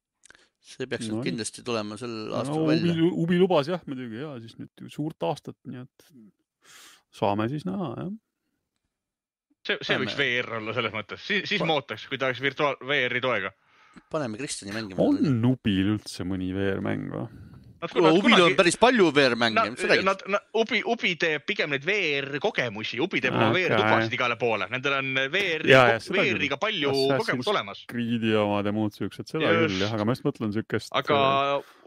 see peaks No kindlasti tulema sel no aastal Ubi välja., Ubi lubas jah muidugi ja siis nüüd suurt aastat, nii et saame siis näha jah. see, see võiks VR olla selles mõttes, siis, siis ma ootaks, kui ta oleks virtuaal, VR-i toega. paneme Kristjani mängima. on Ubil üldse mõni VR-mäng või? Nad kuule, Ubil on kunagi, päris palju VR-mänge, mis sa nad, räägid? nad, nad, Ubi, Ubi teeb pigem neid VR-kogemusi, Ubi teeb oma Okei. VR-tubasid igale poole, nendel on küll. VR-iga palju kogemust olemas. Creed'i omad ja muud siuksed, seda Just. küll jah, aga ma just mõtlen siukest. aga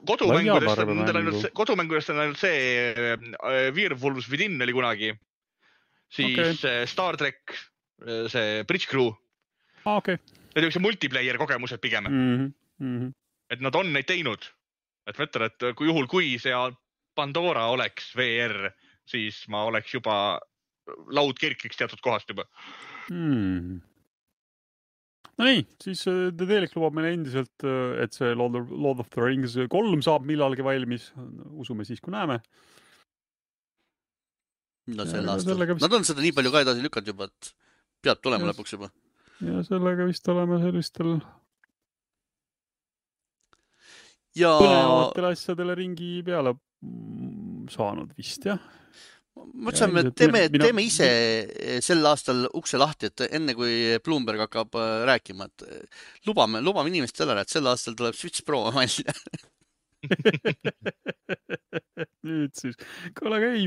kodumängudest on nendel ainult kodumängudest on ainult see äh, Werewolves Within oli kunagi. siis okay. Star track, see Bridge Crew, aa, okei. need olid multiplayer kogemused pigem mm, Mhm, -hmm. et nad on neid teinud. Et ma ütlen, et kui juhul, kui see Pandora oleks VR, siis ma oleks juba, laud kerkiks teatud kohast juba. Hmm. Nonii, siis äh, The Delic lubab meile endiselt, et see Lord of, Lord of the Rings kolm saab millalgi valmis. usume siis, kui näeme. no Ja sel aastal vist- Nad on seda nii palju ka edasi lükanud juba, et peab tulema Just. lõpuks juba. ja sellega vist oleme sellistel ja põnevatele asjadele ringi peale mm, saanud vist jah. mõtlesime, et teeme, mina- teeme ise sel aastal ukse lahti, et enne kui Bloomberg hakkab äh, rääkima, et äh, lubame, lubame inimestele ära, et sel aastal tuleb Switch Pro välja. nüüd siis, kuule aga ei,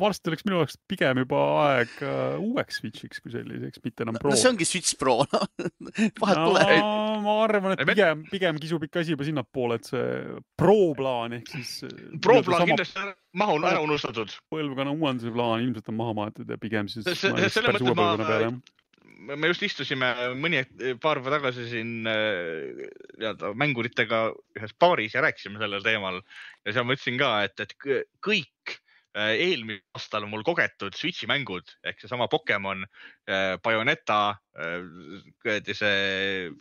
varsti oleks minu jaoks pigem juba aeg äh, uueks Switchiks kui selliseks, mitte enam Pro no see ongi Switch Pro, noh. vahet pole. no,. ma arvan, et pigem, pigem kisub ikka asi juba sinnapoole, et see Pro plaan ehk siis. Pro plaan. kindlasti maha on ära unustatud. põlvkonna uuenduse plaan ilmselt on maha maetud ja pigem siis. Se- se- ma just selle päris mõttes ma-. Me just istusime mõni, paar päeva tagasi siin äh, nii-öelda mänguritega ühes baaris ja rääkisime sellel teemal. Ja seal ma ütlesin ka, et, et kõ- kõik äh, eelmisel aastal mul kogetud Switch'i mängud ehk seesama Pokemon, Bayoneta, kuradi see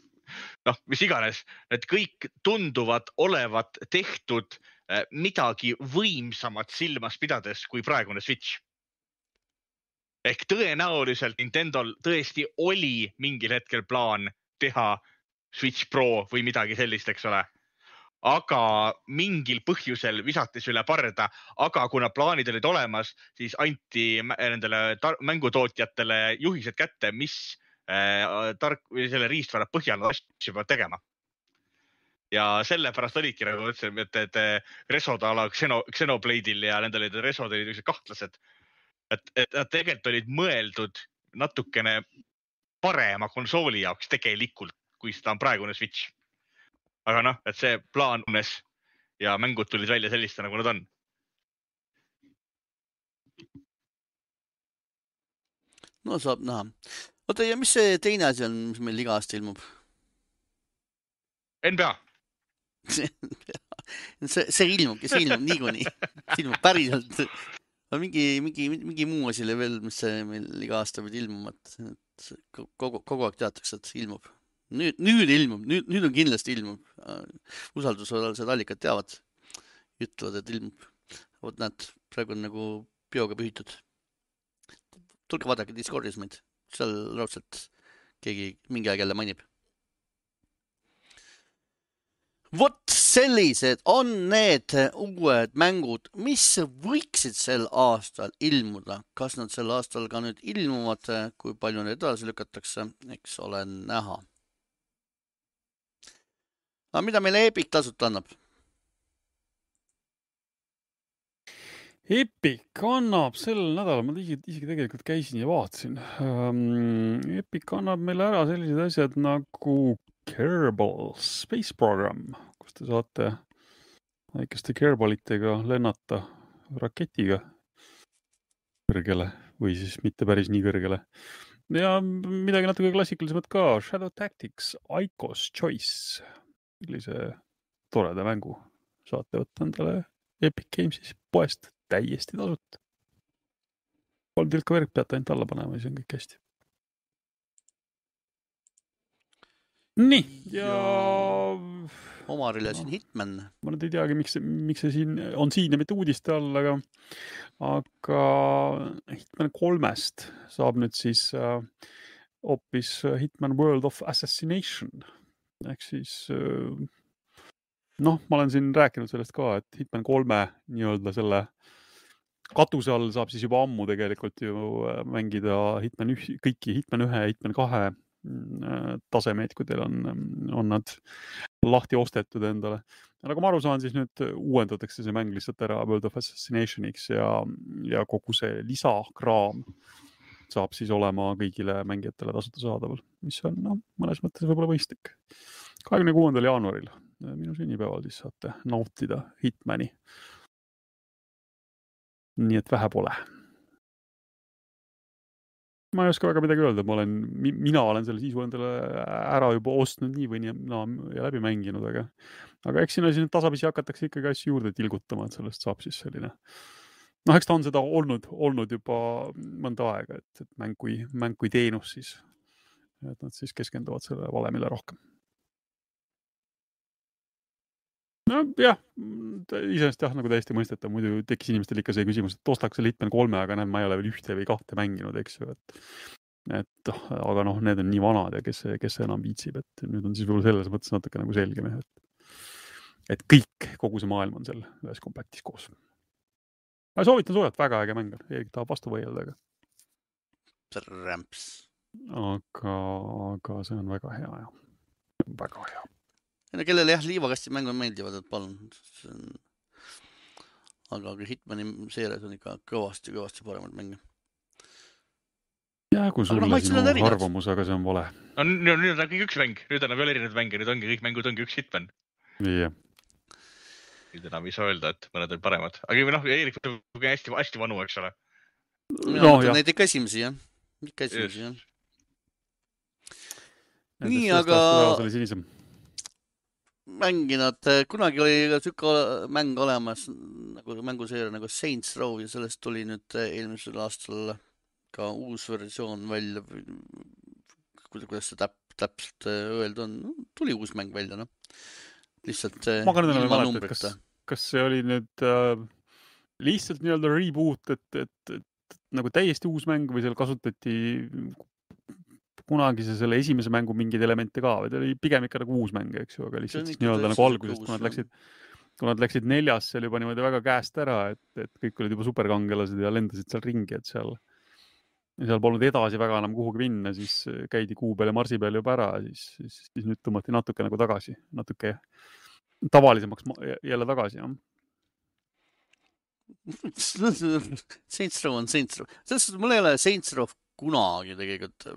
noh, mis iganes, need kõik tunduvad olevat tehtud äh, midagi võimsamat silmas pidades kui praegune Switch ehk tõenäoliselt Nintendo'l tõesti oli mingil hetkel plaan teha Switch Pro või midagi sellist, eks ole. aga mingil põhjusel visati see üle parda, aga kuna plaanid olid olemas, siis anti mä- nendele mängutootjatele juhised kätte, mis äh, tark või selle riistvara põhjal asju peavad tegema. ja sellepärast olidki nagu ma ütlesin, et, et resod a la Xeno, Xenoblade'il ja nendel olid resod olid niisugused kahtlased et, et nad tegelikult olid mõeldud natukene parema konsooli jaoks tegelikult, kui seda on praegune Switch. aga noh, et see plaan unes ja mängud tulid välja sellistena, nagu nad on. no saab näha. oota, ja mis see teine asi on, mis meil iga aasta ilmub? NBA, see, see ilmubki, see ilmub niikuinii, see ilmub päriselt. No mingi, mingi, mingi muu asi oli veel, mis meil iga aasta pidi ilmuma, et et kogu, kogu aeg teatakse, et ilmub. nüüd, nüüd ilmub, nüüd, nüüd on kindlasti ilmub. usaldusväärsed allikad teavad, ütlevad, et ilmub. vot näed, praegu on nagu bioga pühitud. tulge vaadake Discordis meid, seal raudselt keegi mingi aeg jälle mainib vot sellised on need uued mängud, mis võiksid sel aastal ilmuda. kas nad sel aastal ka nüüd ilmuvad, kui palju neid edasi lükatakse, eks ole näha. aga mida meile Epic tasuta annab? Epic annab sel nädalal, ma isegi, isegi tegelikult käisin ja vaatasin um,. Epic annab meile ära sellised asjad nagu Kerbal Space Program, kus te saate väikeste kerbalitega lennata raketiga kõrgele või siis mitte päris nii kõrgele. ja midagi natuke klassikalisemat ka, Shadow Tactics, Icos Choice. sellise toreda mängu saate võtta endale Epic Games'is poest täiesti tasuta. kolm tilka verd peate ainult alla panema siis on kõik hästi. Nii. Ja, ja Omarile siin Hitman. ma nüüd ei teagi, miks, miks see siin on siin ja mitte uudiste all, aga, aga Hitman kolmest saab nüüd siis äh, hoopis äh, Hitman World of Assassination. Ehk siis äh, noh, ma olen siin rääkinud sellest ka, et Hitman kolme nii-öelda selle katuse all saab siis juba ammu tegelikult ju äh, mängida Hitman üh-, kõiki Hitman ühe, Hitman kahe tasemeid, kui teil on, on nad lahti ostetud endale. nagu ma aru saan, siis nüüd uuendatakse see mäng lihtsalt ära World of Assassinationiks ja, ja kogu see lisakraam saab siis olema kõigile mängijatele tasuta saadaval, mis on noh, mõnes mõttes võib-olla mõistlik. kahekümne kuuendal jaanuaril, minu sünnipäeval siis saate nautida Hitmani. nii et vähe pole ma ei oska väga midagi öelda, ma olen, mina olen selle sisu endale ära juba ostnud nii või naa no, ja läbi mänginud, aga, aga eks sinna siis tasapisi hakatakse ikkagi asju juurde tilgutama, et sellest saab siis selline. noh, eks ta on seda olnud, olnud juba mõnda aega, et, et mäng kui, mäng kui teenus siis. et nad siis keskenduvad sellele valemile rohkem nojah, iseenesest jah, nagu täiesti mõistetav, muidu tekkis inimestel ikka see küsimus, et ostaks selle Hitman kolme, aga näed, ma ei ole veel ühte või kahte mänginud, eks ju, et et noh, aga noh, need on nii vanad ja kes, kes enam viitsib, et nüüd on siis võib-olla selles mõttes natuke nagu selgem jah, et et kõik, kogu see maailm on seal ühes komplektis koos. aga soovitan soojalt, väga äge mäng on, Eerik tahab vastu vaielda, aga. trämps. aga, aga see on väga hea ja väga hea no kellele jah, liivakastimängud meeldivad, et palun. aga, aga Hitmani seerias on ikka kõvasti-kõvasti paremaid mänge. jäägu sulle no, sinu arvamus, aga see on vale. no nüüd on kõik üks mäng, nüüd enam ei ole erinevaid mänge, nüüd ongi kõik mängud ongi üks Hitman. jah nüüd enam ei saa öelda, et mõned olid paremad, aga noh, Eerik on hästi-hästi vanu, eks ole. no, no neid ikka esimesi jah, ikka esimesi jah. nii, aga mänginud, kunagi oli sihuke mäng olemas nagu mänguseeria nagu Saints Row ja sellest tuli nüüd eelmisel aastal ka uus versioon välja. kuidas see täp-, täpselt öelda on, tuli uus mäng välja, noh. lihtsalt. ma ka nüüd enam ei mäleta, et kas, kas see oli nüüd äh, lihtsalt nii-öelda reboot, et, et, et nagu täiesti uus mäng või seal kasutati kunagise selle esimese mängu mingeid elemente ka või ta oli pigem ikka nagu uus mäng, eks ju, aga lihtsalt siis nii-öelda nagu algusest, kui nad läksid, kui nad läksid neljas seal juba niimoodi väga käest ära, et, et kõik olid juba superkangelased ja lendasid seal ringi, et seal, seal polnud edasi väga enam kuhugi minna, siis käidi kuu peal ja marsi peal juba ära, siis, siis, siis nüüd tõmmati natuke nagu tagasi, natuke tavalisemaks jälle tagasi, jah. Saints Row on Saints Row, selles suhtes mul ei ole Saints Row kunagi tegelikult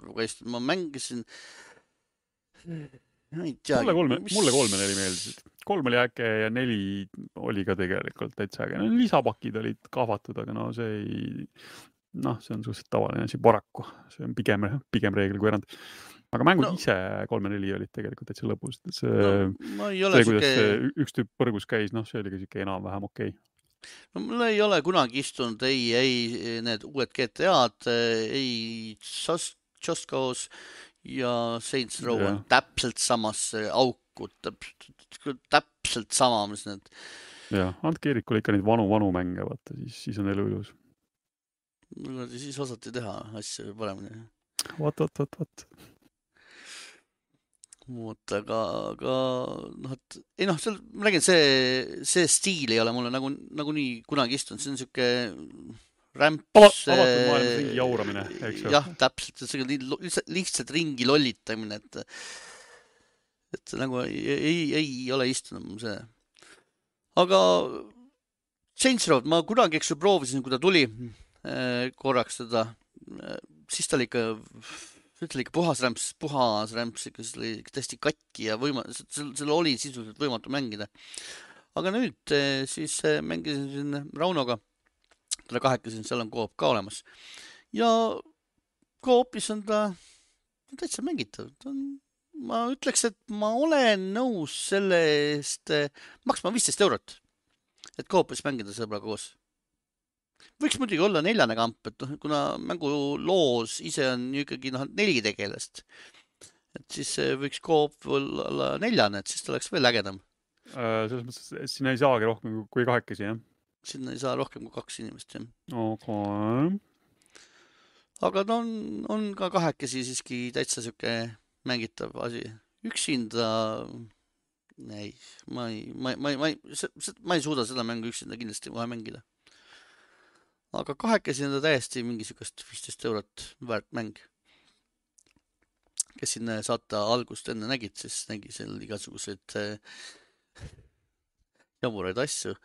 ma mängisin. teagi. mulle kolme, mulle kolm ja neli meeldisid. kolm oli äge ja neli oli ka tegelikult täitsa äge no,. lisapakid olid kahvatud, aga no see ei, noh, see on suhteliselt tavaline asi, paraku. see on pigem, pigem reegel kui erand. aga mängud no. ise kolm ja neli olid tegelikult täitsa lõbus. see no,, see, kuidas see üks tüüp põrgus käis, noh, see oli ka sihuke enam-vähem okei okay no mul ei ole kunagi istunud ei, ei need uued GTA-d, ei Just, Just Cause ja Saints Row on täpselt samasse auku, täpselt, täpselt sama, mis need. jah, andke Eerikule ikka neid vanu-vanu mänge, vaata, siis, siis on elu ilus. siis osati teha asju paremini. vot, vot, vot, vot vot, aga, aga noh, et ei noh, seal ma räägin, see, see stiil ei ole mulle nagu, nagunii kunagi istunud, see on sihuke rämps. avatud maailmas ringi jauramine, eks ju. jah, täpselt, see on lihtsalt, lihtsalt ringi lollitamine, et, et nagu ei, ei, ei ole istunud mul see. aga Saints Row, ma kunagi, eks ju, proovisin, kui ta tuli eh, korraks teda, eh, siis ta oli ikka see oli ikka puhas rämps, puhas rämps, ikka see oli täiesti katki ja võima-, seal, oli sisuliselt võimatu mängida. aga nüüd eh, siis eh, mängisin siin Raunoga, talle kahekesi, seal on koop ka olemas. ja koopis on ta täitsa mängitav, ta on, ma ütleks, et ma olen nõus selle eest eh, maksma viisteist eurot, et koopis mängida sõbraga koos. Võiks muidugi olla neljane kamp, et noh, kuna mänguloos ise on ikkagi noh, neli tegelast, et siis eh, võiks koop olla neljane, et siis ta oleks veel ägedam. Äh, selles mõttes, et sinna ei saagi rohkem kui kahekesi, jah? sinna ei saa rohkem kui kaks inimest, jah. aga aga ta on, on ka kahekesi siiski täitsa sihuke mängitav asi. üksinda, ei, ma ei, ma, ma, ma ei, ma ei suuda seda mängu üksinda kindlasti kohe mängida. Aga kahekesi on ta täiesti mingi siukest viisteist eurot väärt mäng. kes siin saate algust enne nägid, siis nägi seal igasuguseid äh, jaburaid asju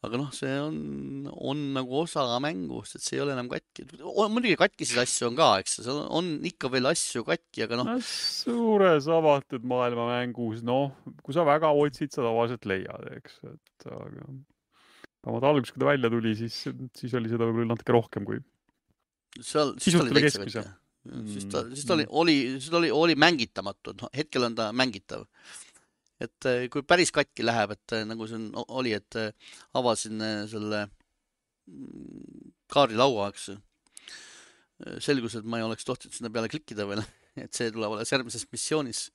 aga noh, see on, on nagu osa mängust, et see ei ole enam katki. muidugi katkiseid asju on ka, eks, seal on ikka veel asju katki, aga noh no,. suures avatud maailma mängus, noh, kui sa väga otsid, sa tavaliselt leiad, eks, et aga vähemalt alguses, kui ta välja tuli, siis, siis oli seda võib-olla natuke rohkem kui. seal, siis ta oli täitsa katki. siis ta, siis ta oli, oli, siis ta oli, oli mängitamatu, noh, hetkel on ta mängitav et äh, kui päris katki läheb, et äh, nagu siin oli, et äh, avasin selle mm, kaardilaua, eks. selgus, et ma ei oleks tohtinud sinna peale klikkida veel, et see tuleb alles järgmises missioonis.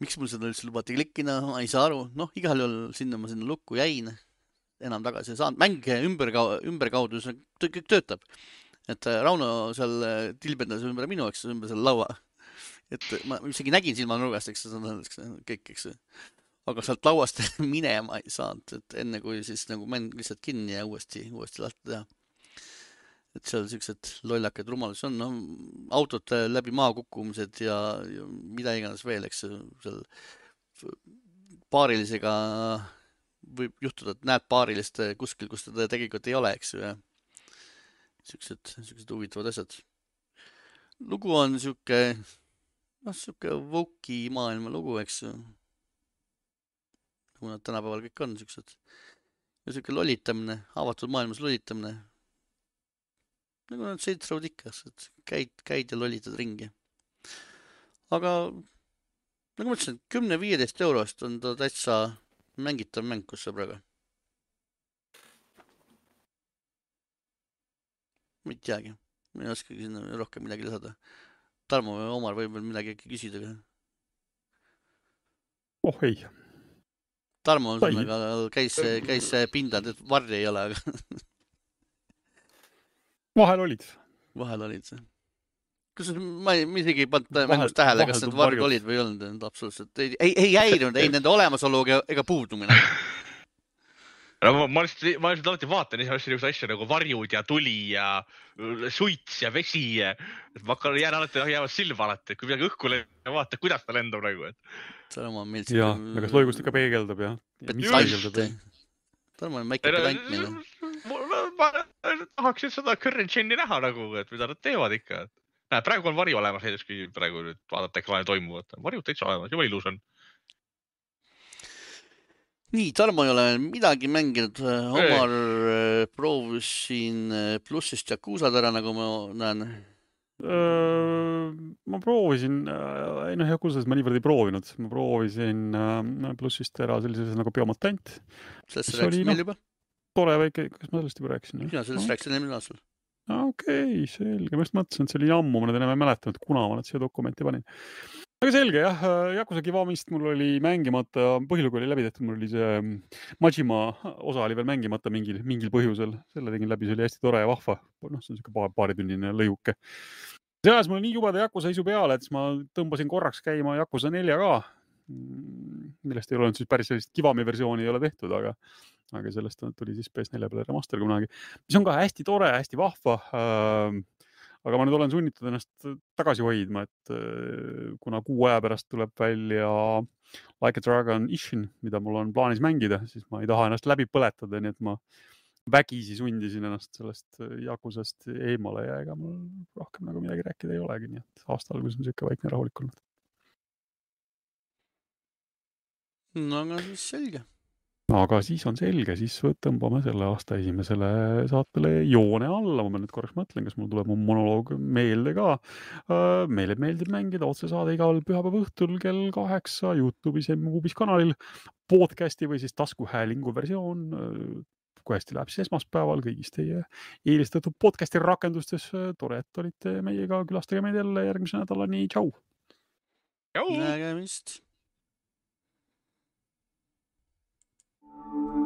miks mul seda üldse lubati klikkida, ma ei saa aru, noh, igal juhul sinna ma sinna lukku jäin, enam tagasi ei saanud, mäng ümber, ümberkaudu, see kõik töötab. et Rauno seal tilbendas ümber minu, eks, ümber selle laua et ma isegi nägin silmanurgast, eks kõik, eks. aga sealt lauast minema ei saanud, et enne kui siis nagu mäng lihtsalt kinni ja uuesti, uuesti lahti teha. et seal siuksed lollakad rumalusi on, noh, autode läbi maa kukkumised ja, ja mida iganes veel, eks seal paarilisega võib juhtuda, et näed paarilist kuskil, kus teda tegelikult ei ole, eks ju, ja siuksed, siuksed huvitavad asjad. lugu on sihuke noh, sihuke woke'i maailma lugu, eks ju. nagu nad tänapäeval kõik on, siuksed. ja sihuke lollitamine, avatud maailmas lollitamine. nagu nad Row ikka, et käid, käid ja lollitad ringi. aga nagu ma ütlesin, kümne-viieteist eurost on ta täitsa mängitav mäng koos sõbraga. ma ei teagi, ma ei oskagi sinna rohkem midagi lisada Tarmo või Omar võib veel midagi äkki küsida ka? oh ei. Tarmo on sellega, käis, käis pindanud, et varri ei ole, aga vahel olid. vahel olid. Kas ma ei, ma isegi ei pannud mängus tähele, kas need varjud olid või ei olnud, absoluutselt ei, ei, ei häirinud ei nende olemasolu ega, ega puudumine no ma, ma lihtsalt, ma lihtsalt alati vaatan niisuguseid asju nagu varjud ja tuli ja äh, suits ja vesi. et ma hakkan, jään alati, jäävad silma alati, et kui midagi õhku lendab, vaata, kuidas ta lendab nagu, et. Tarmo on meil ja, ja kas loigust ikka peegeldab ja, ja ja. Tarmo on väike pedant meil. ma tahaks seda current gen'i näha nagu, et mida nad teevad ikka. Näed, praegu on vari olemas, näiteks kui praegu nüüd vaadata ekraani toimuvat, varjud täitsa olemas, jube ilus on nii, Tarmo ei ole midagi mänginud, Omar äh, proovis siin äh, plussist Yakuzat ära, nagu ma näen. ma proovisin, äh, ei noh, Yakuzas ma niivõrd ei proovinud, ma proovisin plussist ära sellise nagu Biomutant. sellest sa rääkisid meil juba? tore väike, kas ma sellest juba rääkisin? mina sellest no. rääkisin eelmine aastal. Okei okay,, selge, ma just mõtlesin, et see oli ammu, ma nüüd enam ei mäletanud, kuna ma nad siia dokumenti panin väga selge jah, Yakuza Kiwamist mul oli mängimata, põhilugu oli läbi tehtud, mul oli see mm, Majima osa oli veel mängimata mingil, mingil põhjusel, selle tegin läbi, see oli hästi tore ja vahva. noh, see on siuke paar, paaritunnine lõiuke. see ajas mul nii jubeda Yakuza isu peale, et siis ma tõmbasin korraks käima Yakuza nelja ka, mm, millest ei ole nüüd siis päris sellist Kiwami versiooni ei ole tehtud, aga, aga sellest tuli siis PS4 peale remaster kunagi, mis on ka hästi tore, hästi vahva äh, aga ma nüüd olen sunnitud ennast tagasi hoidma, et äh, kuna kuu aja pärast tuleb välja Like a Dragon Ishin, mida mul on plaanis mängida, siis ma ei taha ennast läbi põletada, nii et ma vägisi sundisin ennast sellest Yakusast eemale ja ega mul rohkem nagu midagi rääkida ei olegi, nii et aasta alguses on niisugune vaikne rahulik olnud. No aga siis selge. aga siis on selge, siis tõmbame selle aasta esimesele saatele joone alla, ma nüüd korraks mõtlen, kas mul tuleb mu monoloog meelde ka. meile meeldib mängida otsesaade igal pühapäeva õhtul kell kaheksa Youtube'is ja Muubis kanalil. podcast'i või siis taskuhäälingu versioon kui hästi läheb, siis esmaspäeval kõigis teie eelistatud podcast'i rakendustes. tore, et olite meiega, külastage meid jälle järgmise nädalani, tšau. tšau. nägemist Thank you.